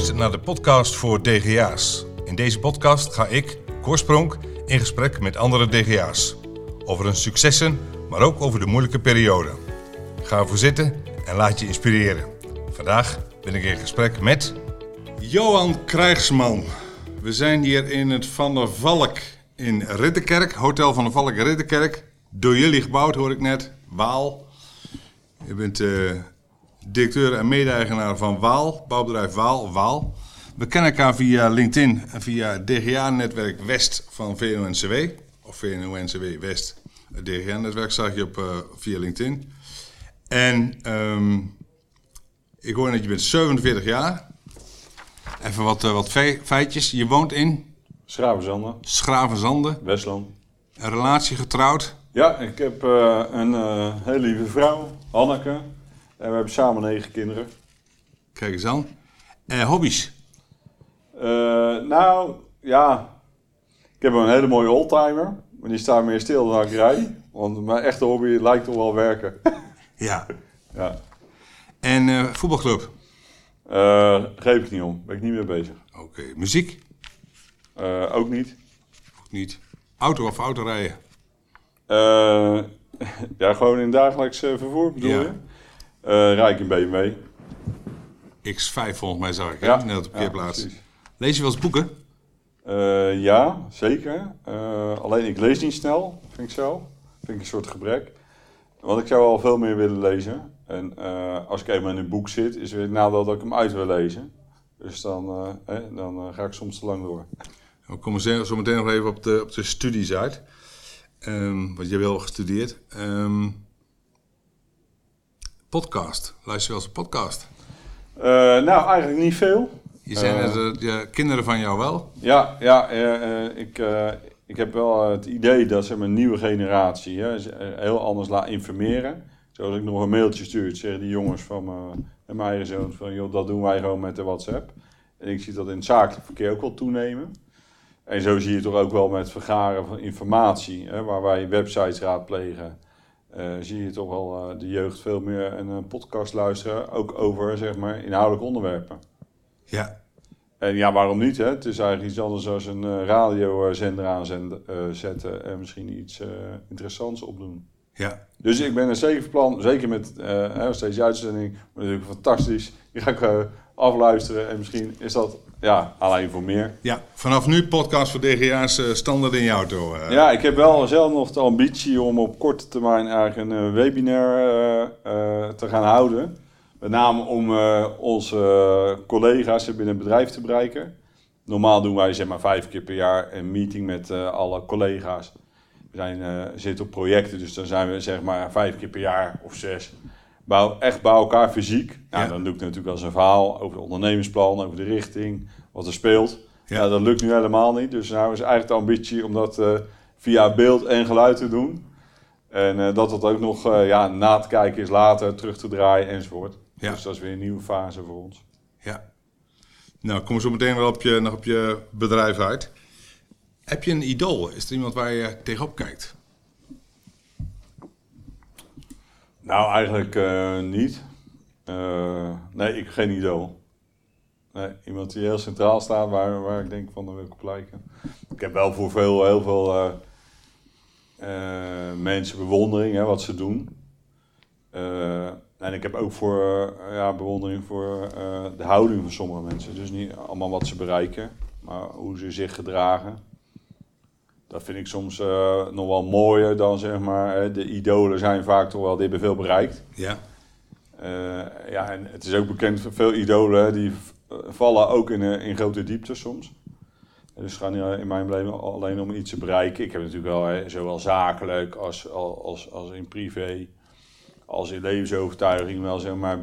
luistert naar de podcast voor DGA's. In deze podcast ga ik, Korspronk, in gesprek met andere DGA's. Over hun successen, maar ook over de moeilijke periode. Ga ervoor zitten en laat je inspireren. Vandaag ben ik in gesprek met... Johan Krijgsman. We zijn hier in het Van der Valk in Ridderkerk. Hotel Van der Valk Ridderkerk. Door jullie gebouwd, hoor ik net. Waal. Je bent eh, directeur en mede-eigenaar van Waal, bouwbedrijf Waal, Waal. We kennen elkaar via LinkedIn en via DGA-netwerk West van VNO-NCW. Of VNO-NCW West. Het DGA-netwerk zag je op, eh, via LinkedIn. En ehm, ik hoor dat je bent 47 jaar. Even wat, eh, wat fe- feitjes. Je woont in Schravenzanden, Schravenzande. Westland. Een relatie getrouwd. Ja, ik heb eh, een hele lieve vrouw, Hanneke. En we hebben samen negen kinderen. Kijk eens aan. Eh, hobby's. Eh, nou, ja. Ik heb een hele mooie oldtimer. Maar die staat meer stil dan ik rij. Want mijn echte hobby lijkt toch wel werken. Ja. ja. En eh, voetbalclub. Eh, geef ik niet om. Ben ik niet mee bezig. Oké. Muziek. Ook niet. Ook niet. Auto of autorijden. Ja, gewoon in dagelijks vervoer bedoel Ja. je? Eh rijk in BMW. X5 volgens mij zag ik? Ja. net op de parkeerplaats. Lees je wel eens boeken? Eh, ja, zeker. Eh, alleen ik lees niet snel, vind ik zelf. Vind ik een soort gebrek. Want ik zou wel veel meer willen lezen. En als ik eenmaal in een boek zit, is weer het nadeel dat ik hem uit wil lezen. Dus dan, eh, dan ga ik soms te lang door. We komen zo zo meteen nog even op de, op de studies uit. Ehm want je hebt wel gestudeerd. Ehm, podcast. Luister je wel eens een podcast? Eh, nou, eigenlijk niet veel. Je zei Eh. ja, kinderen van jou wel. Ja, ja eh, ik, ik heb wel het idee dat ze een nieuwe generatie hè, heel anders laat informeren. Zoals ik nog een mailtje stuur, zeggen die jongens van mijn, mijn eigen zoon van joh, dat doen wij gewoon met de WhatsApp. En ik zie dat in het zakelijk verkeer ook wel toenemen. En zo zie je toch ook wel met het vergaren van informatie, hè, waar wij websites raadplegen. Eh, zie je toch wel eh, de jeugd veel meer een, eh, podcast luisteren, ook over zeg maar, inhoudelijke onderwerpen. Ja. En ja, waarom niet? Hè? Het is eigenlijk iets anders dan een radiozender aanzetten en misschien iets interessants opdoen. Ja. Dus ik ben er zeker van plan, zeker met als deze uitzending, maar natuurlijk fantastisch. Die ga ik afluisteren en misschien is dat ja, alleen voor meer. Ja. Vanaf nu podcast voor DGA's eh, standaard in je auto. eh. Ja, ik heb wel zelf nog de ambitie om op korte termijn eigenlijk een eh, webinar te gaan houden. Met name om onze collega's binnen het bedrijf te bereiken. Normaal doen wij zeg maar vijf keer per jaar een meeting met alle collega's. We zijn, eh, zitten op projecten, dus dan zijn we zeg maar vijf keer per jaar of zes. Bouw, echt bij elkaar fysiek. Nou, Ja. Dan doe ik natuurlijk als een verhaal over het ondernemingsplan, over de richting, wat er speelt. Ja. Ja. dat lukt nu helemaal niet. Dus nou is eigenlijk de ambitie om dat eh, via beeld en geluid te doen. En eh, dat dat ook nog eh, ja, na te kijken is later, terug te draaien enzovoort. Ja. Dus dat is weer een nieuwe fase voor ons. Ja. Nou, we zo meteen wel op je, nog op je bedrijf uit. Heb je een idool? Is er iemand waar je tegenop kijkt? Nou, eigenlijk eh, niet. Eh, nee, ik geen idool. Nee, iemand die heel centraal staat, waar, waar ik denk van, daar wil ik op lijken. Ik heb wel voor veel, heel veel eh, mensen bewondering, hè, wat ze doen. En ik heb ook voor, ja, bewondering voor de houding van sommige mensen. Dus niet allemaal wat ze bereiken, maar hoe ze zich gedragen. Dat vind ik soms eh, nog wel mooier dan zeg maar. hè, de idolen zijn vaak toch wel, die hebben veel bereikt. Ja. Eh, ja, en het is ook bekend voor veel idolen, die eh, vallen ook in, in grote diepte soms. Dus het gaat niet in mijn beleving alleen om iets te bereiken. Ik heb natuurlijk wel, hè, zowel zakelijk als, als, als in privé, als in levensovertuiging wel zeg maar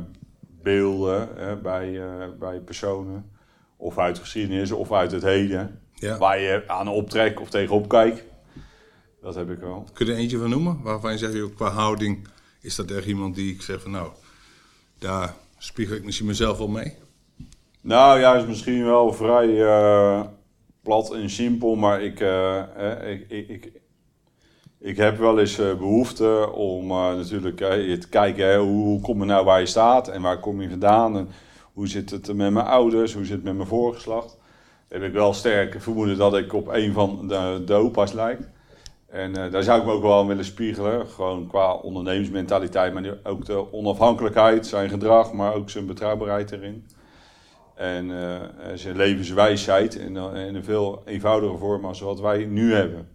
beelden hè, bij, bij personen. Of uit geschiedenis of uit het heden. Ja. Waar je aan optrekt of tegenop kijkt. Dat heb ik wel. Kun je er eentje van noemen? Waarvan je zegt, joh, qua houding is dat echt iemand die ik zeg van nou, daar spiegel ik misschien mezelf wel mee. Nou ja, is misschien wel vrij eh, plat en simpel, maar ik, eh, eh, ik, ik, ik, ik heb wel eens eh, behoefte om natuurlijk te kijken hè, hoe kom je nou waar je staat en waar kom je vandaan en Hoe zit het met mijn ouders? Hoe zit het met mijn voorgeslacht? Heb ik wel sterk vermoeden dat ik op een van de, opa's lijk. En uh, daar zou ik me ook wel aan willen spiegelen. Gewoon qua ondernemersmentaliteit, maar ook de onafhankelijkheid, zijn gedrag, maar ook zijn betrouwbaarheid erin. En uh, zijn levenswijsheid in, in, een veel eenvoudiger vorm als wat wij nu hebben.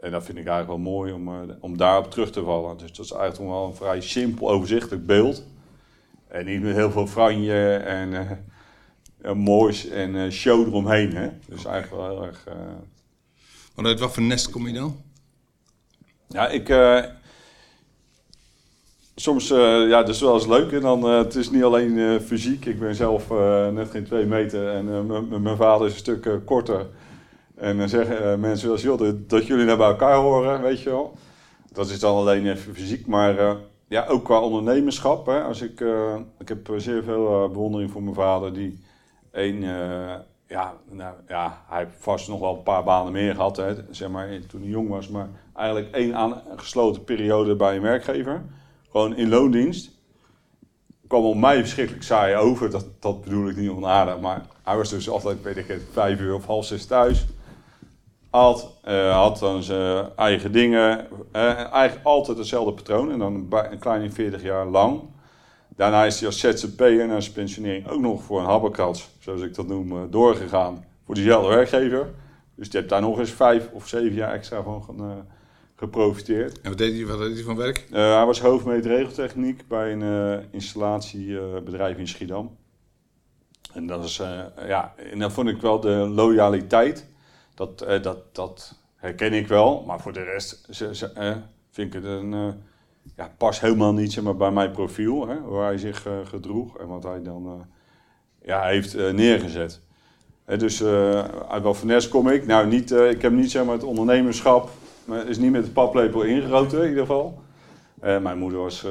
En dat vind ik eigenlijk wel mooi om, uh, om daarop terug te vallen. Dus dat is eigenlijk wel een vrij simpel, overzichtelijk beeld. En niet met heel veel franje en moois en show eromheen. Hè? Dus eigenlijk wel heel erg... uit wat voor nest kom je dan? Ja, ik soms, uh, ja, dat is wel eens leuk. En dan, uh, het is niet alleen uh, fysiek. Ik ben zelf net geen twee meter en mijn vader is een stuk korter. En dan zeggen mensen wel eens, joh, dat, dat, jullie naar bij elkaar horen, weet je wel. Dat is dan alleen even fysiek, maar ja, ook qua ondernemerschap. Hè. Als ik, ik heb zeer veel bewondering voor mijn vader, die één, ja, nou, ja, hij heeft vast nog wel een paar banen meer gehad, hè, zeg maar, toen hij jong was. Maar eigenlijk één aangesloten periode bij een werkgever gewoon in loondienst. Kwam op mij verschrikkelijk saai over. Dat, dat bedoel ik niet onaardig. Maar hij was dus altijd, weet vijf uur of half zes thuis. Had, uh, had dan zijn eigen dingen. Uh, eigenlijk altijd hetzelfde patroon. En dan een kleine 40 jaar lang. Daarna is hij als ZZP'er na zijn pensionering ook nog voor een habbekrats, zoals ik dat noem, uh, doorgegaan. Voor diezelfde werkgever. Dus die heeft daar nog eens vijf of zeven jaar extra van geprofiteerd. En wat deed hij, wat deed hij van werk? Uh, hij was hoofdmeet regeltechniek bij een uh, installatiebedrijf in Schiedam. En dat, is, ja, en dan vond ik wel de loyaliteit. Dat, dat, dat herken ik wel. Maar voor de rest ze, ze, vind ik het een... ja, pas helemaal niet zeg maar, bij mijn profiel. Hè, hoe hij zich gedroeg en wat hij dan ja, heeft neergezet. dus uit Welvanes kom ik. Nou, niet, ik heb niet zeg maar, het ondernemerschap maar is niet met de paplepel ingegoten in ieder geval. Mijn moeder was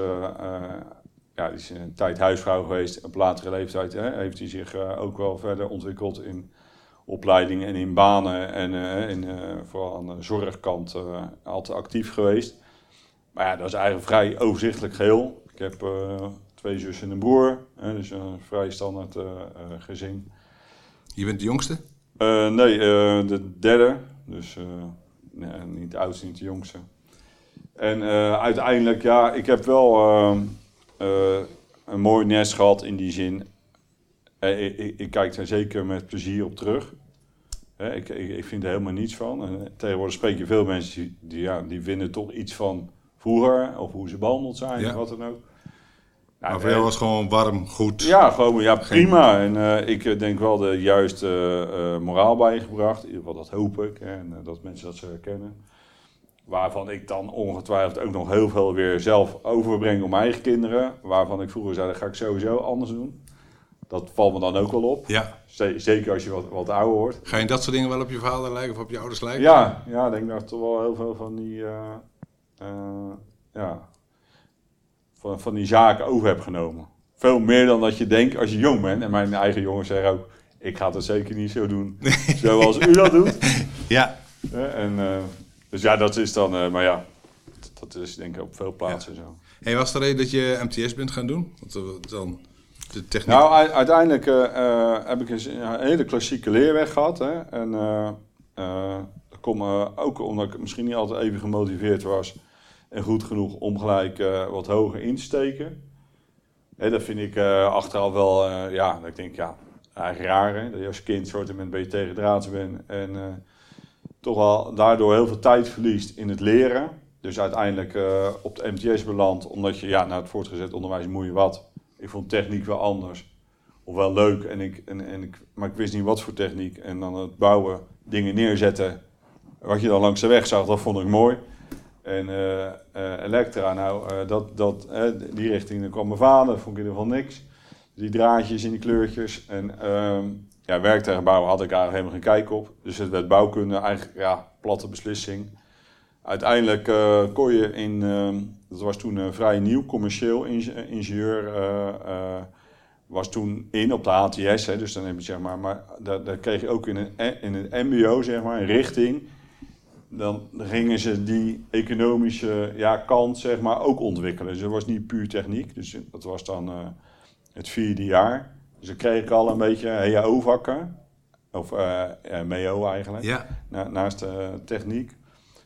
ja, die is een tijd huisvrouw geweest. Op latere leeftijd hè, heeft hij zich ook wel verder ontwikkeld in opleidingen en in banen. En in, vooral aan de zorgkant altijd actief geweest. Maar ja, dat is eigenlijk een vrij overzichtelijk geheel. Ik heb twee zussen en een broer. dus een vrij standaard gezin. Je bent de jongste? nee, de derde. Dus nee, niet de oudste, niet de jongste. En uiteindelijk, ja, ik heb wel uh, een mooi nest gehad in die zin. Ik, ik, ik, kijk daar zeker met plezier op terug. Ik, ik, vind er helemaal niets van. En tegenwoordig spreek je veel mensen die, die, ja, die vinden toch iets van vroeger, of hoe ze behandeld zijn, ja. of wat dan ook. Nou, maar voor jou was gewoon warm, goed. Ja, gewoon ja, prima. En uh, ik denk wel de juiste uh, moraal bijgebracht. In ieder geval, dat hoop ik. Hè, en uh, dat mensen dat ze herkennen. Waarvan ik dan ongetwijfeld ook nog heel veel weer zelf overbreng op mijn eigen kinderen. Waarvan ik vroeger zei, dat ga ik sowieso anders doen. Dat valt me dan ook wel op. Ja. Zeker als je wat, wat ouder wordt. Ga je dat soort dingen wel op je vader lijken of op je ouders lijken? Ja, ja ik denk dat toch wel heel veel van die... ja, van, van die zaken over heb genomen. Veel meer dan dat je denkt als je jong bent. En mijn eigen jongens zeggen ook, ik ga het zeker niet zo doen zoals u dat doet. Ja. en, uh, dus ja, dat is dan, uh, maar ja, dat is denk ik op veel plaatsen ja. zo. Hey, was de reden dat je MTS bent gaan doen? Want dan de techniek... Nou, uiteindelijk heb ik een, hele klassieke leerweg gehad. Hè? En dat komt ook omdat ik misschien niet altijd even gemotiveerd was en goed genoeg om gelijk uh, wat hoger in te steken. Hè, dat vind ik uh, achteraf wel, uh, ja, ik denk, ja, raar hè, dat je als kind soort een beetje tegen draads bent en toch wel daardoor heel veel tijd verliest in het leren. Dus uiteindelijk op de MTS beland, omdat je, ja, na het voortgezet onderwijs moet wat. Ik vond techniek wel anders. Of wel leuk, en ik, en, en ik, maar ik wist niet wat voor techniek. En dan het bouwen, dingen neerzetten, wat je dan langs de weg zag, dat vond ik mooi. En uh, uh, Elektra, nou, uh, dat, dat, die richting, daar kwam mijn vader, vond ik in ieder geval niks. Die draadjes in die kleurtjes. En um, ja, werktuigbouw had ik eigenlijk helemaal geen kijk op. Dus het werd bouwkunde, eigenlijk, ja, platte beslissing. Uiteindelijk kon je in, ehm, dat was toen vrij nieuw, commercieel ingenieur, was toen in op de HTS, hè, dus dan heb je zeg maar, maar daar kreeg je ook in een, in een MBO, zeg maar, een richting dan gingen ze die economische ja, kant zeg maar, ook ontwikkelen. Dus het was niet puur techniek, dus dat was dan uh, het vierde jaar. Dus dan kreeg ik al een beetje HAO-vakken. Of uh, MEO eigenlijk. Ja. Na, naast de techniek.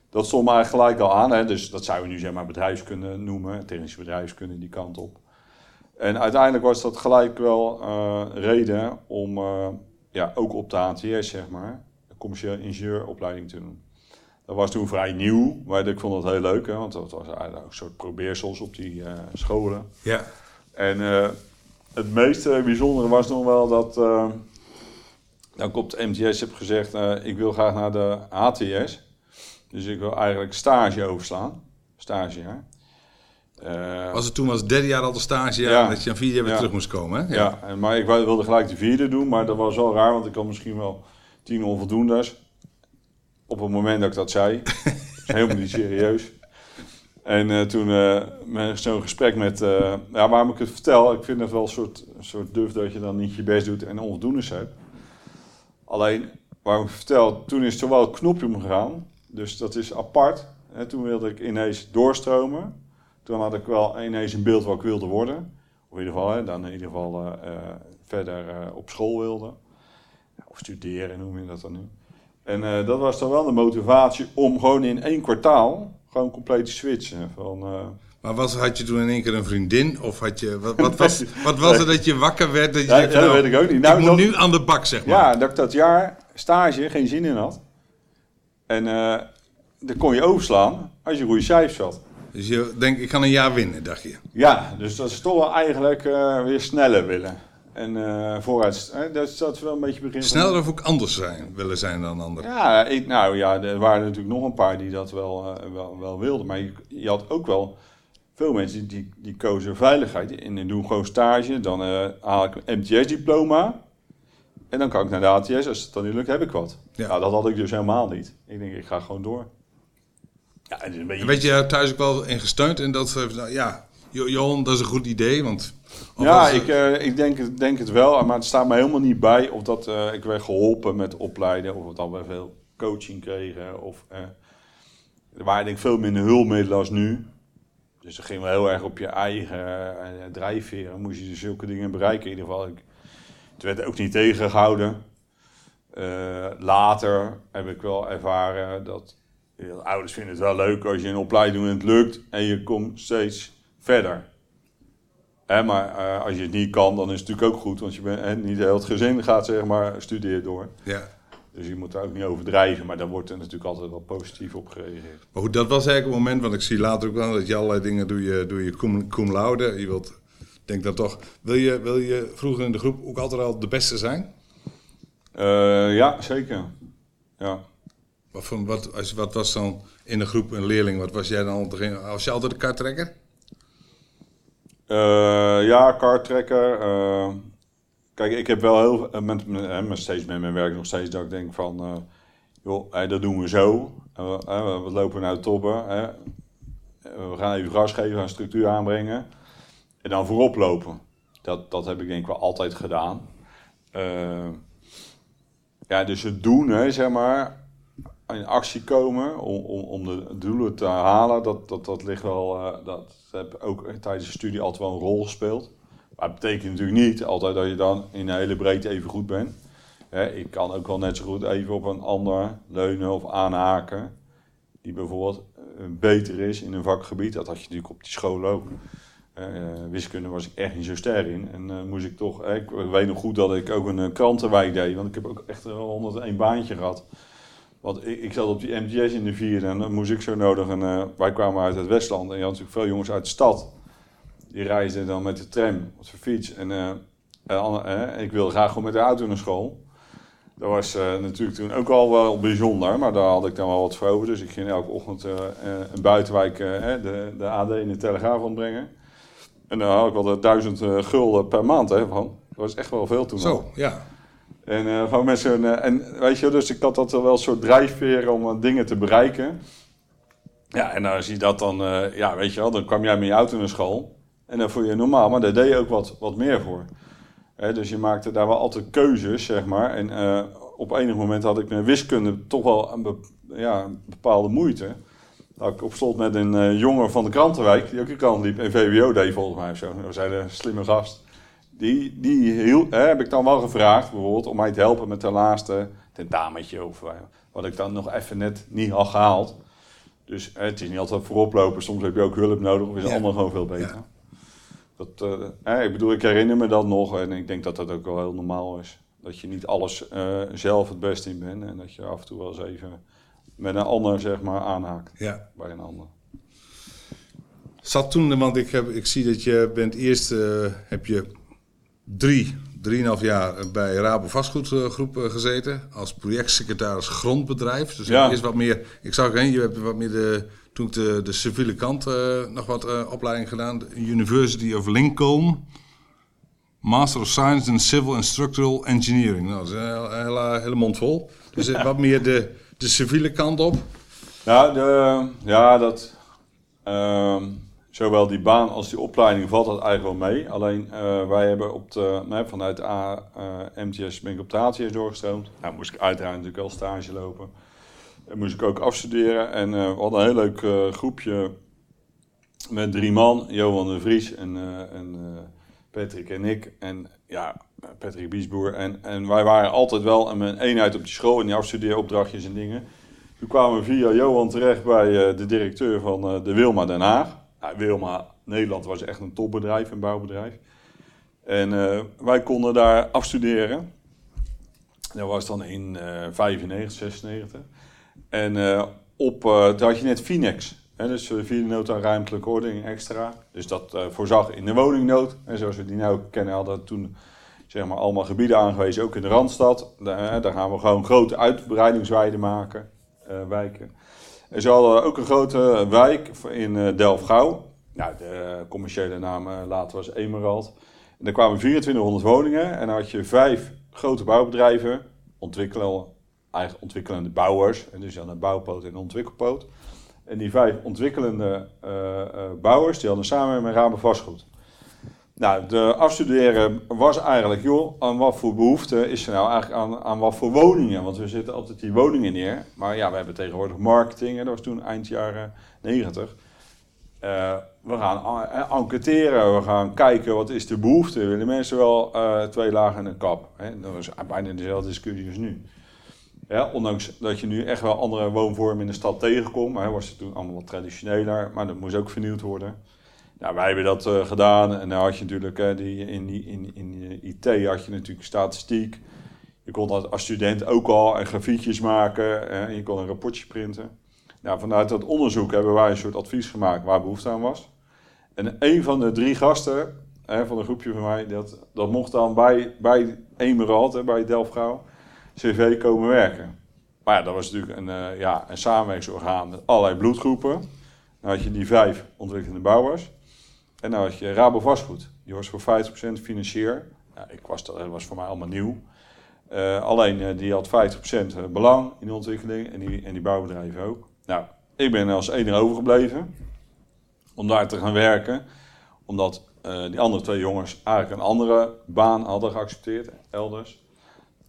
Dat stond mij gelijk al aan. Hè? Dus dat zouden we nu zeg maar bedrijfskunde noemen. Technische bedrijfskunde die kant op. En uiteindelijk was dat gelijk wel uh, reden om uh, ja, ook op de ATS, zeg maar, een commerciële ingenieuropleiding te doen. Dat was toen vrij nieuw, maar ik vond dat heel leuk, hè, want dat was eigenlijk een soort probeersels op die uh, scholen. Ja. En het meest bijzondere was nog wel dat, dat ik op de MTS heb gezegd, ik wil graag naar de ATS. Dus ik wil eigenlijk stage overslaan, stagejaar. Uh, was het toen was het derde jaar al de stage ja, dat je aan vierde jaar weer terug moest komen? Hè? Ja. ja, maar ik wilde gelijk de vierde doen, maar dat was wel raar, want ik had misschien wel tien onvoldoendes. Op het moment dat ik dat zei. helemaal niet serieus. En uh, toen uh, zo'n gesprek met, ja, waarom ik het vertel, ik vind het wel een soort, een soort duf dat je dan niet je best doet en onvoldoendes hebt. Alleen, waarom ik het vertel, toen is er wel het knopje omgegaan. Dus dat is apart. En toen wilde ik ineens doorstromen. Toen had ik wel ineens een beeld wat ik wilde worden. Of in ieder geval, hè, dan in ieder geval verder op school wilde. Of studeren noem je dat dan nu. En uh, dat was dan wel de motivatie om gewoon in één kwartaal gewoon compleet te switchen. Van, maar was, had je toen in één keer een vriendin? Of had je, wat, wat was, wat was er dat je wakker werd? Dat je ja, ja, dat weet ik ook niet. Nou, ik moet nu aan de bak, zeg maar. Ja, dat ik dat jaar stage geen zin in had. En dan kon je overslaan als je goede cijfers had. Dus je denkt, ik kan een jaar winnen, dacht je? Ja, dus dat is toch wel eigenlijk uh, weer sneller willen. En uh, vooruit, hè, dat dat wel een beetje begin. Sneller van... of ook anders zijn, willen zijn dan anderen? Ja, ik, nou ja, er waren natuurlijk nog een paar die dat wel, uh, wel, wel wilden. Maar je, je, had ook wel veel mensen die, die kozen veiligheid. En die doen gewoon stage, dan haal ik een MTS-diploma. En dan kan ik naar de ATS, als het dan niet lukt, heb ik wat. Ja. Nou, dat had ik dus helemaal niet. Ik denk, ik ga gewoon door. Ja, het is een beetje... Weet je thuis ook wel in gesteund? En dat, nou, ja, Johan, dat is een goed idee, want... Ja, ik, uh, ik denk, denk het wel, maar het staat me helemaal niet bij of dat uh, ik werd geholpen met opleiden, of dat we veel coaching kregen, of... Uh, er waren denk ik veel minder hulpmiddelen als nu. Dus dan ging wel heel erg op je eigen drijfveren, moest je dus zulke dingen bereiken in ieder geval. Ik, het werd ook niet tegengehouden. later heb ik wel ervaren dat de ouders vinden het wel leuk als je een opleiding doet en het lukt en je komt steeds verder. Hè, maar uh, als je het niet kan, dan is het natuurlijk ook goed, want je bent, niet heel het gezin gaat zeg maar studeert door. Ja. Dus je moet daar ook niet overdrijven, maar daar wordt er natuurlijk altijd wel positief op gereageerd. Maar goed, dat was eigenlijk het moment, want ik zie later ook wel dat je allerlei dingen doe je, doe je cum, cum laude. Je wilt, denk dan toch, wil je, wil je vroeger in de groep ook altijd al de beste zijn? Uh, ja, zeker. Ja. Wat, voor, wat, als, wat was dan in de groep een leerling? Wat was jij dan? Was je altijd de kartrekker? Uh, ja, kartrekker. Uh, kijk, ik heb wel heel uh, met, met, met, steeds met mijn werk nog steeds dat ik denk van, joh, hey, dat doen we zo. we lopen naar de toppen. we gaan even gas geven, gaan structuur aanbrengen. En dan voorop lopen. Dat, dat heb ik denk ik wel altijd gedaan. ja, dus het doen, hè, zeg maar in actie komen om, om, om de doelen te halen, dat, dat, dat ligt wel, uh, dat heb ook tijdens de studie altijd wel een rol gespeeld. Maar dat betekent natuurlijk niet altijd dat je dan in de hele breedte even goed bent. ik kan ook wel net zo goed even op een ander leunen of aanhaken, die bijvoorbeeld eh, beter is in een vakgebied. Dat had je natuurlijk op die school ook. Uh, wiskunde was ik echt niet zo sterk in. En moest ik toch, ik weet nog goed dat ik ook een krantenwijk deed, want ik heb ook echt 101 baantje gehad. Want ik, ik, zat op die MTS in de vierde en dan moest ik zo nodig. En uh, wij kwamen uit het Westland en je had natuurlijk veel jongens uit de stad. Die reisden dan met de tram of de fiets. En uh, uh, ik wilde graag gewoon met de auto naar school. Dat was natuurlijk toen ook al wel bijzonder, maar daar had ik dan wel wat voor over. Dus ik ging elke ochtend een buitenwijk de, de AD in de Telegraaf ontbrengen. En dan had ik wel duizend gulden per maand hè, van. Dat was echt wel veel toen. Zo, ja. En uh, van mensen, uh, en weet je, dus ik had dat wel een soort drijfveer om uh, dingen te bereiken. Ja, en als je dat dan, ja, weet je wel, dan kwam jij met je auto naar school. En dan voel je normaal, maar daar deed je ook wat, wat meer voor. Hè, dus je maakte daar wel altijd keuzes, zeg maar. En op enig moment had ik met wiskunde toch wel een, ja, een bepaalde moeite. Dat ik op slot met een jongen van de krantenwijk, die ook de krant liep, en VWO deed volgens mij of zo. Dat was een slimme gast die, die heel, hè, heb ik dan wel gevraagd, bijvoorbeeld, om mij te helpen met de laatste tentametje. Of eh, wat ik dan nog even net niet had gehaald. Dus hè, het is niet altijd vooroplopen. Soms heb je ook hulp nodig, of is Ja. allemaal gewoon veel beter. Dat, eh, ik bedoel, ik herinner me dat nog en ik denk dat dat ook wel heel normaal is. Dat je niet alles eh, zelf het beste in bent en dat je af en toe wel eens even met een ander zeg maar aanhaakt Ja. bij een ander. Zat toen, want ik, heb, ik zie dat je bent eerst, eh, heb je drie, drieënhalf jaar bij Rabo Vastgoedgroep eh, gezeten. Als projectsecretaris grondbedrijf. Dus Ja. eerst wat meer, ik zag heen, je hebt wat meer de, toen ik de, de civiele kant eh, nog wat eh, opleiding gedaan. De University of Lincoln. Master of Science in Civil and Structural Engineering. Nou, dat is een hele, hele, mond vol. Dus wat meer de, de civiele kant op. Nou, de, ja, dat. ehm, zowel die baan als die opleiding valt dat eigenlijk wel mee. Alleen eh, wij hebben op de, nee, vanuit A, eh, MTS ben ik op de ATS doorgestroomd. Nou, moest ik uiteraard natuurlijk wel stage lopen. En moest ik ook afstuderen. En eh, we hadden een heel leuk groepje met drie man. Johan de Vries en, en Patrick en ik. En ja, Patrick Biesboer. En, en wij waren altijd wel een eenheid op die school. En die afstudeeropdrachtjes en dingen. Toen kwamen we via Johan terecht bij de directeur van de Wilma Den Haag. Wilma Nederland was echt een topbedrijf, een bouwbedrijf. En eh, wij konden daar afstuderen. Dat was dan in eh 95, 96. En eh, op, eh toen had je net Finex. Hè, dus de vierde nota ruimtelijke ordening extra. Dus dat voorzag in de woningnood. En zoals we die nu kennen, hadden toen zeg maar, allemaal gebieden aangewezen, ook in de Randstad. Daar, daar gaan we gewoon grote uitbreidingswijden maken, wijken. Ze hadden ook een grote wijk in eh Delft-Gouw. Nou, de commerciële naam eh, later was Emerald. En daar kwamen 2400 woningen en dan had je vijf grote bouwbedrijven, eigen ontwikkelende bouwers. En dus had een bouwpoot en een ontwikkelpoot. En die vijf ontwikkelende eh, eh, bouwers, die hadden samen met Raben vastgoed. Nou, de afstuderen was eigenlijk, joh, aan wat voor behoefte is er nou eigenlijk aan, aan wat voor woningen? Want we zitten altijd die woningen neer. Maar ja, we hebben tegenwoordig marketing, dat was toen eind jaren 90. Eh, we gaan en enquêteren, we gaan kijken wat is de behoefte. Willen mensen wel eh, twee lagen en een kap? Hè? Dat was bijna dezelfde discussie als nu. Ja, ondanks dat je nu echt wel andere woonvormen in de stad tegenkomt, hè, was het toen allemaal wat traditioneler, maar dat moest ook vernieuwd worden. Nou, wij hebben dat eh, gedaan en dan had je natuurlijk eh, die, in, in, in IT had je natuurlijk statistiek. Je kon dat als student ook al en grafiekjes maken eh, en je kon een rapportje printen. Nou, vanuit dat onderzoek hebben wij een soort advies gemaakt waar behoefte aan was. En een van de drie gasten van een groepje van mij, dat, dat mocht dan bij, bij Emerald, hè, bij Delft-Gouw, CV komen werken. Maar ja, dat was natuurlijk een, eh, ja, een samenwerkingsorgaan met allerlei bloedgroepen. Dan had je die vijf ontwikkelende bouwers. En dan had je Rabo Vastgoed. Die was voor 50% financier. Ja, ik was, dat was voor mij allemaal nieuw. Eh, alleen eh, die had 50% belang in de ontwikkeling en die, en die bouwbedrijven ook. Nou, ik ben als enige overgebleven om daar te gaan werken. Omdat eh, die andere twee jongens eigenlijk een andere baan hadden geaccepteerd, elders.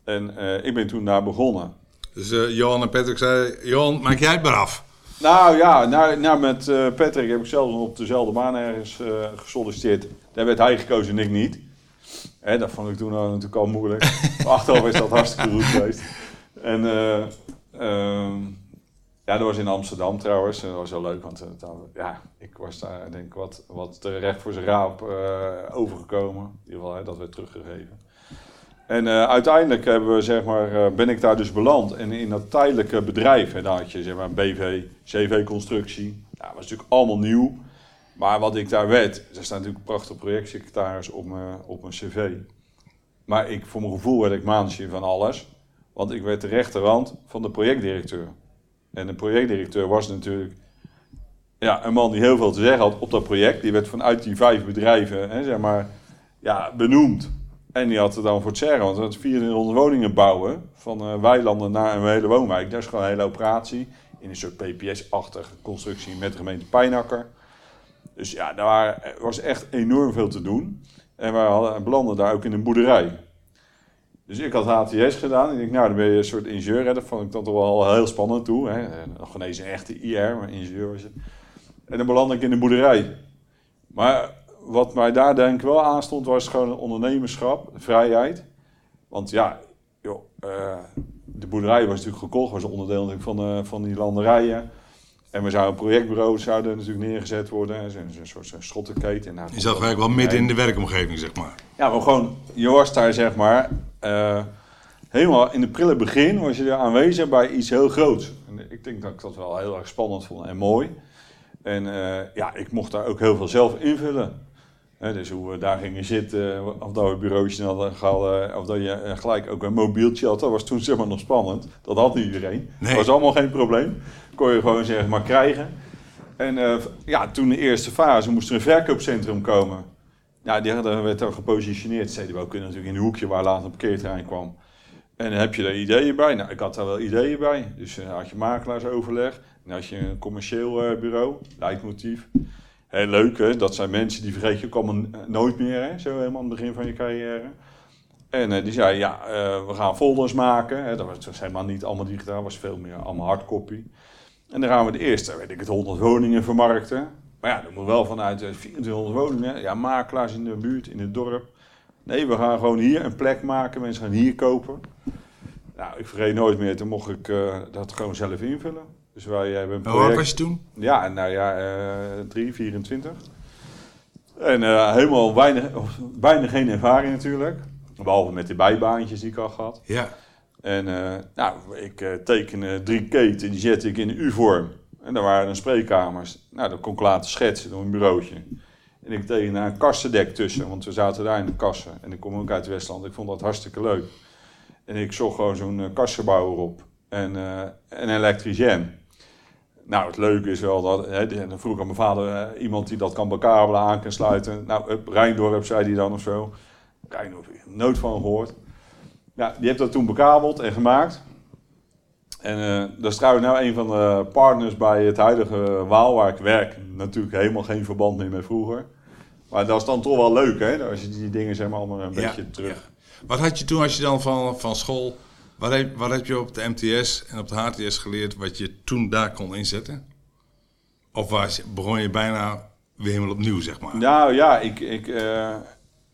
En eh, ik ben toen daar begonnen. Dus eh, Johan en Patrick zeiden, Johan, maak jij het maar af. Nou ja, nou, nou met eh, Patrick heb ik zelfs op dezelfde baan ergens eh, gesolliciteerd. Daar werd hij gekozen en ik niet. Hè, dat vond ik toen al natuurlijk al moeilijk. Maar achteraf is dat hartstikke goed geweest. En eh, ehm, ja, dat was in Amsterdam trouwens. En dat was wel leuk, want dan- ja, ik was daar denk ik wat, wat terecht voor zijn raap overgekomen. In ieder geval, hè, dat werd teruggegeven. En eh, uiteindelijk hebben we, zeg maar, eh, ben ik daar dus beland. En in dat tijdelijke bedrijf, hè, daar had je zeg maar, BV, CV-constructie. Ja, dat was natuurlijk allemaal nieuw. Maar wat ik daar werd, er staat natuurlijk een prachtig projectsecretaris op mijn, op mijn cv. Maar ik, voor mijn gevoel werd ik manager van alles. Want ik werd de rechterhand van de projectdirecteur. En de projectdirecteur was natuurlijk ja, een man die heel veel te zeggen had op dat project. Die werd vanuit die vijf bedrijven hè, zeg maar, ja, benoemd. En die had er dan voor het zeggen, want we hadden 2400 woningen bouwen. Van eh, weilanden naar een hele woonwijk. Dat is gewoon een hele operatie. In een soort PPS-achtige constructie met de gemeente Pijnakker. Dus ja, daar was echt enorm veel te doen. En we hadden, belanden daar ook in een boerderij. Dus ik had HTS gedaan. Ik denk, nou, dan ben je een soort ingenieur. Hè. Dat vond ik dan toch wel heel spannend toe. Hè. Nog geen eens een echte IR, maar ingenieur was het. En dan belandde ik in de boerderij. Maar wat mij daar denk ik wel aanstond, was gewoon ondernemerschap, vrijheid. Want ja, joh, eh, de boerderij was natuurlijk gekocht, was onderdeel van, eh, van die landerijen. En we zouden een projectbureau zouden natuurlijk neergezet worden, zo'n soort zo'n schottenketen. Nou, Je zat eigenlijk wel midden in de werkomgeving, zeg maar. Ja, maar gewoon, je was daar zeg maar, eh, helemaal in het prille begin was je er aanwezig bij iets heel groots. En ik denk dat ik dat wel heel erg spannend vond en mooi. En ja, ik mocht daar ook heel veel zelf invullen. Hè, dus hoe we daar gingen zitten, of dat we een bureautje hadden gehad, of dat je eh, gelijk ook een mobieltje had. Dat was toen zeg maar nog spannend. Dat had niet iedereen. Nee. Dat was allemaal geen probleem. Kon je gewoon zeg maar krijgen. En eh, ja, toen de eerste fase moest er een verkoopcentrum komen. Ja, die hadden, werd dan gepositioneerd. CDBO kunnen natuurlijk in een hoekje waar later een parkeerterrein kwam. En heb je daar ideeën bij. Nou, ik had daar wel ideeën bij. Dus uh, had je makelaarsoverleg. En had je een commercieel eh, bureau, leidmotief. Heel leuk, hè? Dat zijn mensen die vergeet je ook allemaal nooit meer, hè? Zo helemaal aan het begin van je carrière. En eh, die zei, ja, eh, we gaan folders maken. Hè? Dat was, helemaal niet allemaal digitaal, was veel meer allemaal hardcopy. En dan gaan we de eerste, weet ik het, 100 woningen vermarkten. Maar ja, dat moet wel vanuit eh, 2400 woningen. Ja, makelaars in de buurt, in het dorp. Nee, we gaan gewoon hier een plek maken. Mensen gaan hier kopen. Nou, ik vergeet nooit meer. Toen mocht ik eh, dat gewoon zelf invullen. Dus wij hebben een Hoe oud project... was je toen? Ja, nou ja, eh 3, 24. En eh, helemaal weinig, of bijna geen ervaring natuurlijk. Behalve met de bijbaantjes die ik al gehad. Ja. En eh, nou, ik eh tekende drie keten, die zette ik in U-vorm. En daar waren dan spreekkamers. Nou, dat kon ik laten schetsen door een bureautje. En ik tekende daar een kastendek tussen, want we zaten daar in de kassen. En ik kom ook uit Westland, ik vond dat hartstikke leuk. En ik zocht gewoon zo'n eh, kassenbouwer op. En eh, een elektricien. Nou, het leuke is wel dat, hè, dan vroeg ik aan mijn vader, eh, iemand die dat kan bekabelen, aan kan sluiten. Nou, up, Rijndorp zei hij dan of zo. Rijndorp, ik heb er nooit van gehoord. Ja, die heeft dat toen bekabeld en gemaakt. En eh, dat is trouwens nou een van de partners bij het huidige Waal, waar ik werk. Natuurlijk helemaal geen verband meer met vroeger. Maar dat is dan toch wel leuk, hè? Als je die dingen zeg maar allemaal een Ja, beetje terug... Wat had je toen als je dan van, van school... Wat heb, wat heb je op de MTS en op de HTS geleerd wat je toen daar kon inzetten? Of was, begon je bijna weer helemaal opnieuw, zeg maar? Nou ja, ik, ik, eh,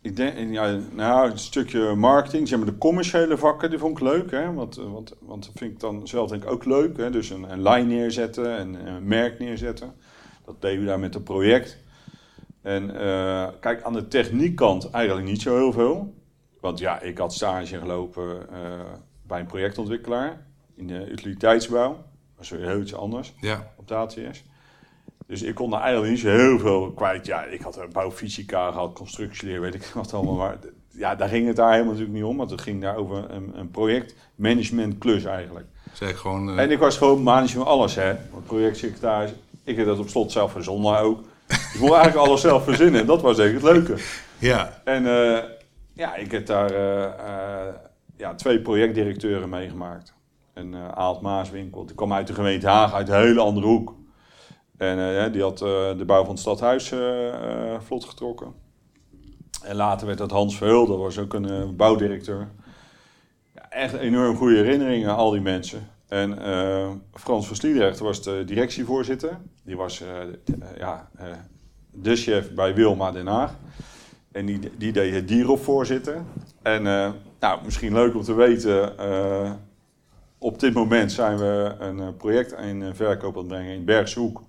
ik denk, ja, nou, een stukje marketing, zeg maar de commerciële vakken, die vond ik leuk. Hè? Want, eh, want, want dat vind ik dan zelf denk ik ook leuk. Hè? Dus een, een lijn neerzetten en een merk neerzetten. Dat deden we daar met het project. En eh, kijk, aan de techniekkant eigenlijk niet zo heel veel. Want ja, ik had stage gelopen eh, bij een projectontwikkelaar in de utiliteitsbouw. Dat was weer heel iets anders Ja. op de ATS. Dus ik kon daar eigenlijk niet zo heel veel kwijt. Ja, ik had een bouwfysica gehad, constructieleer, weet ik wat allemaal. Maar ja, daar ging het daar helemaal natuurlijk niet om. Want het ging daar over een, een projectmanagementklus eigenlijk. Zeg gewoon... eh, En ik was gewoon manager van alles, hè. Want projectsecretaris, ik heb dat op slot zelf verzonnen ook. Ik moest eigenlijk alles zelf verzinnen. En dat was ik het leuke. ja. En eh, ja, ik heb daar eh, ja, twee projectdirecteuren meegemaakt. En eh Aalt Maaswinkel, die kwam uit de gemeente Haag, uit een hele andere hoek. En eh, die had eh, de bouw van het stadhuis vlot getrokken. En later werd dat Hans Verheul, dat was ook een bouwdirecteur. Ja, echt enorm goede herinneringen al die mensen. En Frans van Sliedrecht was de directievoorzitter. Die was ja, de chef bij Wilma Den Haag. En die, die deed het dieropvoorzitter. En eh, nou, misschien leuk om te weten, eh, op dit moment zijn we een eh, project in eh, verkoop aan het brengen in Bergshoek.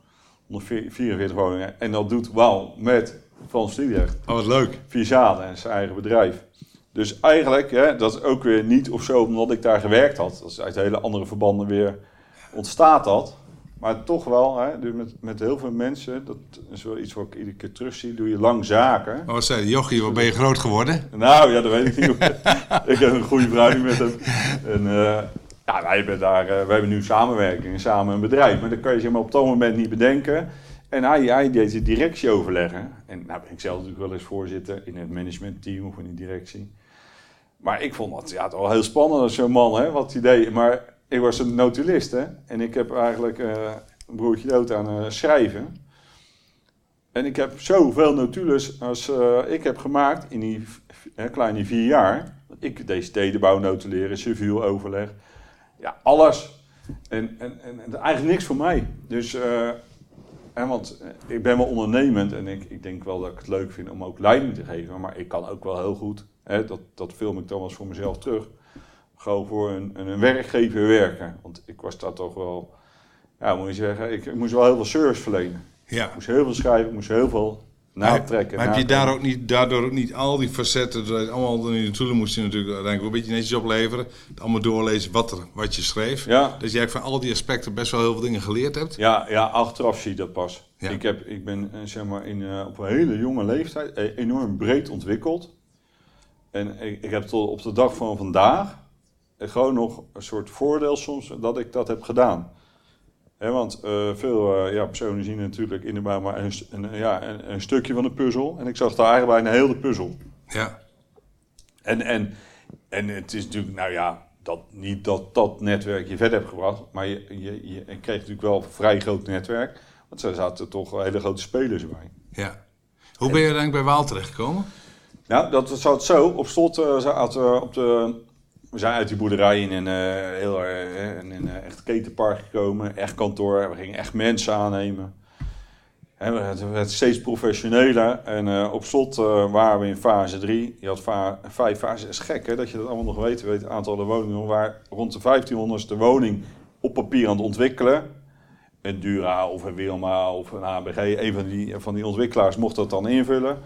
144 woningen. En dat doet wel met Frans Sliedrecht. Oh, wat leuk. Via Zaden en zijn eigen bedrijf. Dus eigenlijk, hè, dat is ook weer niet of zo omdat ik daar gewerkt had. Dat is uit hele andere verbanden weer ontstaat dat. Maar toch wel, hè, dus met, met heel veel mensen, dat is wel iets wat ik iedere keer terugzie, doe je lang zaken. Wat zei? Jochie, wat ben je groot geworden? Nou ja, dat weet ik niet. ik heb een goede verhouding met hem. En, eh, ja, wij hebben daar, eh, we hebben nu samenwerking en samen een bedrijf. Maar dat kan je zeg maar, op dat moment niet bedenken. En hij, hij deed de directie overleggen. En nou ben ik zelf natuurlijk wel eens voorzitter in het managementteam of in de directie. Maar ik vond dat ja, toch wel heel spannend als zo'n man, hè, wat hij deed. Maar ik was een notulist, hè. En ik heb eigenlijk eh, een broertje dood aan eh, schrijven. En ik heb zoveel notules als eh, ik heb gemaakt in die kleine vier jaar. Ik deed stedenbouw notuleren, civiel overleg. Ja, alles. En, en, en, en eigenlijk niks voor mij. Dus hè, want ik ben wel ondernemend en ik, ik denk wel dat ik het leuk vind om ook leiding te geven. Maar ik kan ook wel heel goed, hè, dat, dat film ik dan wel eens voor mezelf terug, gewoon voor een, een werkgever werken. Want ik was daar toch wel, ja, moet je zeggen, ik, ik moest wel heel veel service verlenen. Ja. Ik moest heel veel schrijven, ik moest heel veel natrekken. Maar heb je daar ook niet, daardoor ook niet al die facetten, dat allemaal in de toelen moest je natuurlijk uiteindelijk een beetje netjes opleveren. Allemaal doorlezen wat, er, wat je schreef. Ja. Dat je eigenlijk van al die aspecten best wel heel veel dingen geleerd hebt. Ja, ja, achteraf zie je dat pas. Ja. Ik, heb, ik ben eh, zeg maar in, eh, op een hele jonge leeftijd eh, enorm breed ontwikkeld. En ik, ik heb tot op de dag van vandaag gewoon nog een soort voordeel soms dat ik dat heb gedaan. Want eh, veel eh, ja, personen zien natuurlijk in de bouw maar een, ja, een, een stukje van de puzzel. En ik zag daar eigenlijk bijna heel de puzzel. Ja. En, en, en het is natuurlijk, nou ja, dat, niet dat dat netwerk je verder hebt gebracht, maar je, je, je kreeg natuurlijk wel een vrij groot netwerk. Want er zaten toch hele grote spelers bij. ja. Hoe ben je uiteindelijk bij Waal terechtgekomen? Nou, dat zat zo. Op slot eh, zaten we op de. We zijn uit die boerderij in een, eh, heel, eh, in een eh, echt ketenpark gekomen. Echt kantoor. We gingen echt mensen aannemen. En we- het steeds professioneler. En eh, op slot eh, waren we in fase 3. Je had vijf fases. Is gek hè, dat je dat allemaal nog weet. Weet het aantal de woningen. Waren rond de 1500ste woning op papier aan het ontwikkelen. Een Dura of een Wilma of een ABG. Een van die, van die ontwikkelaars mocht dat dan invullen.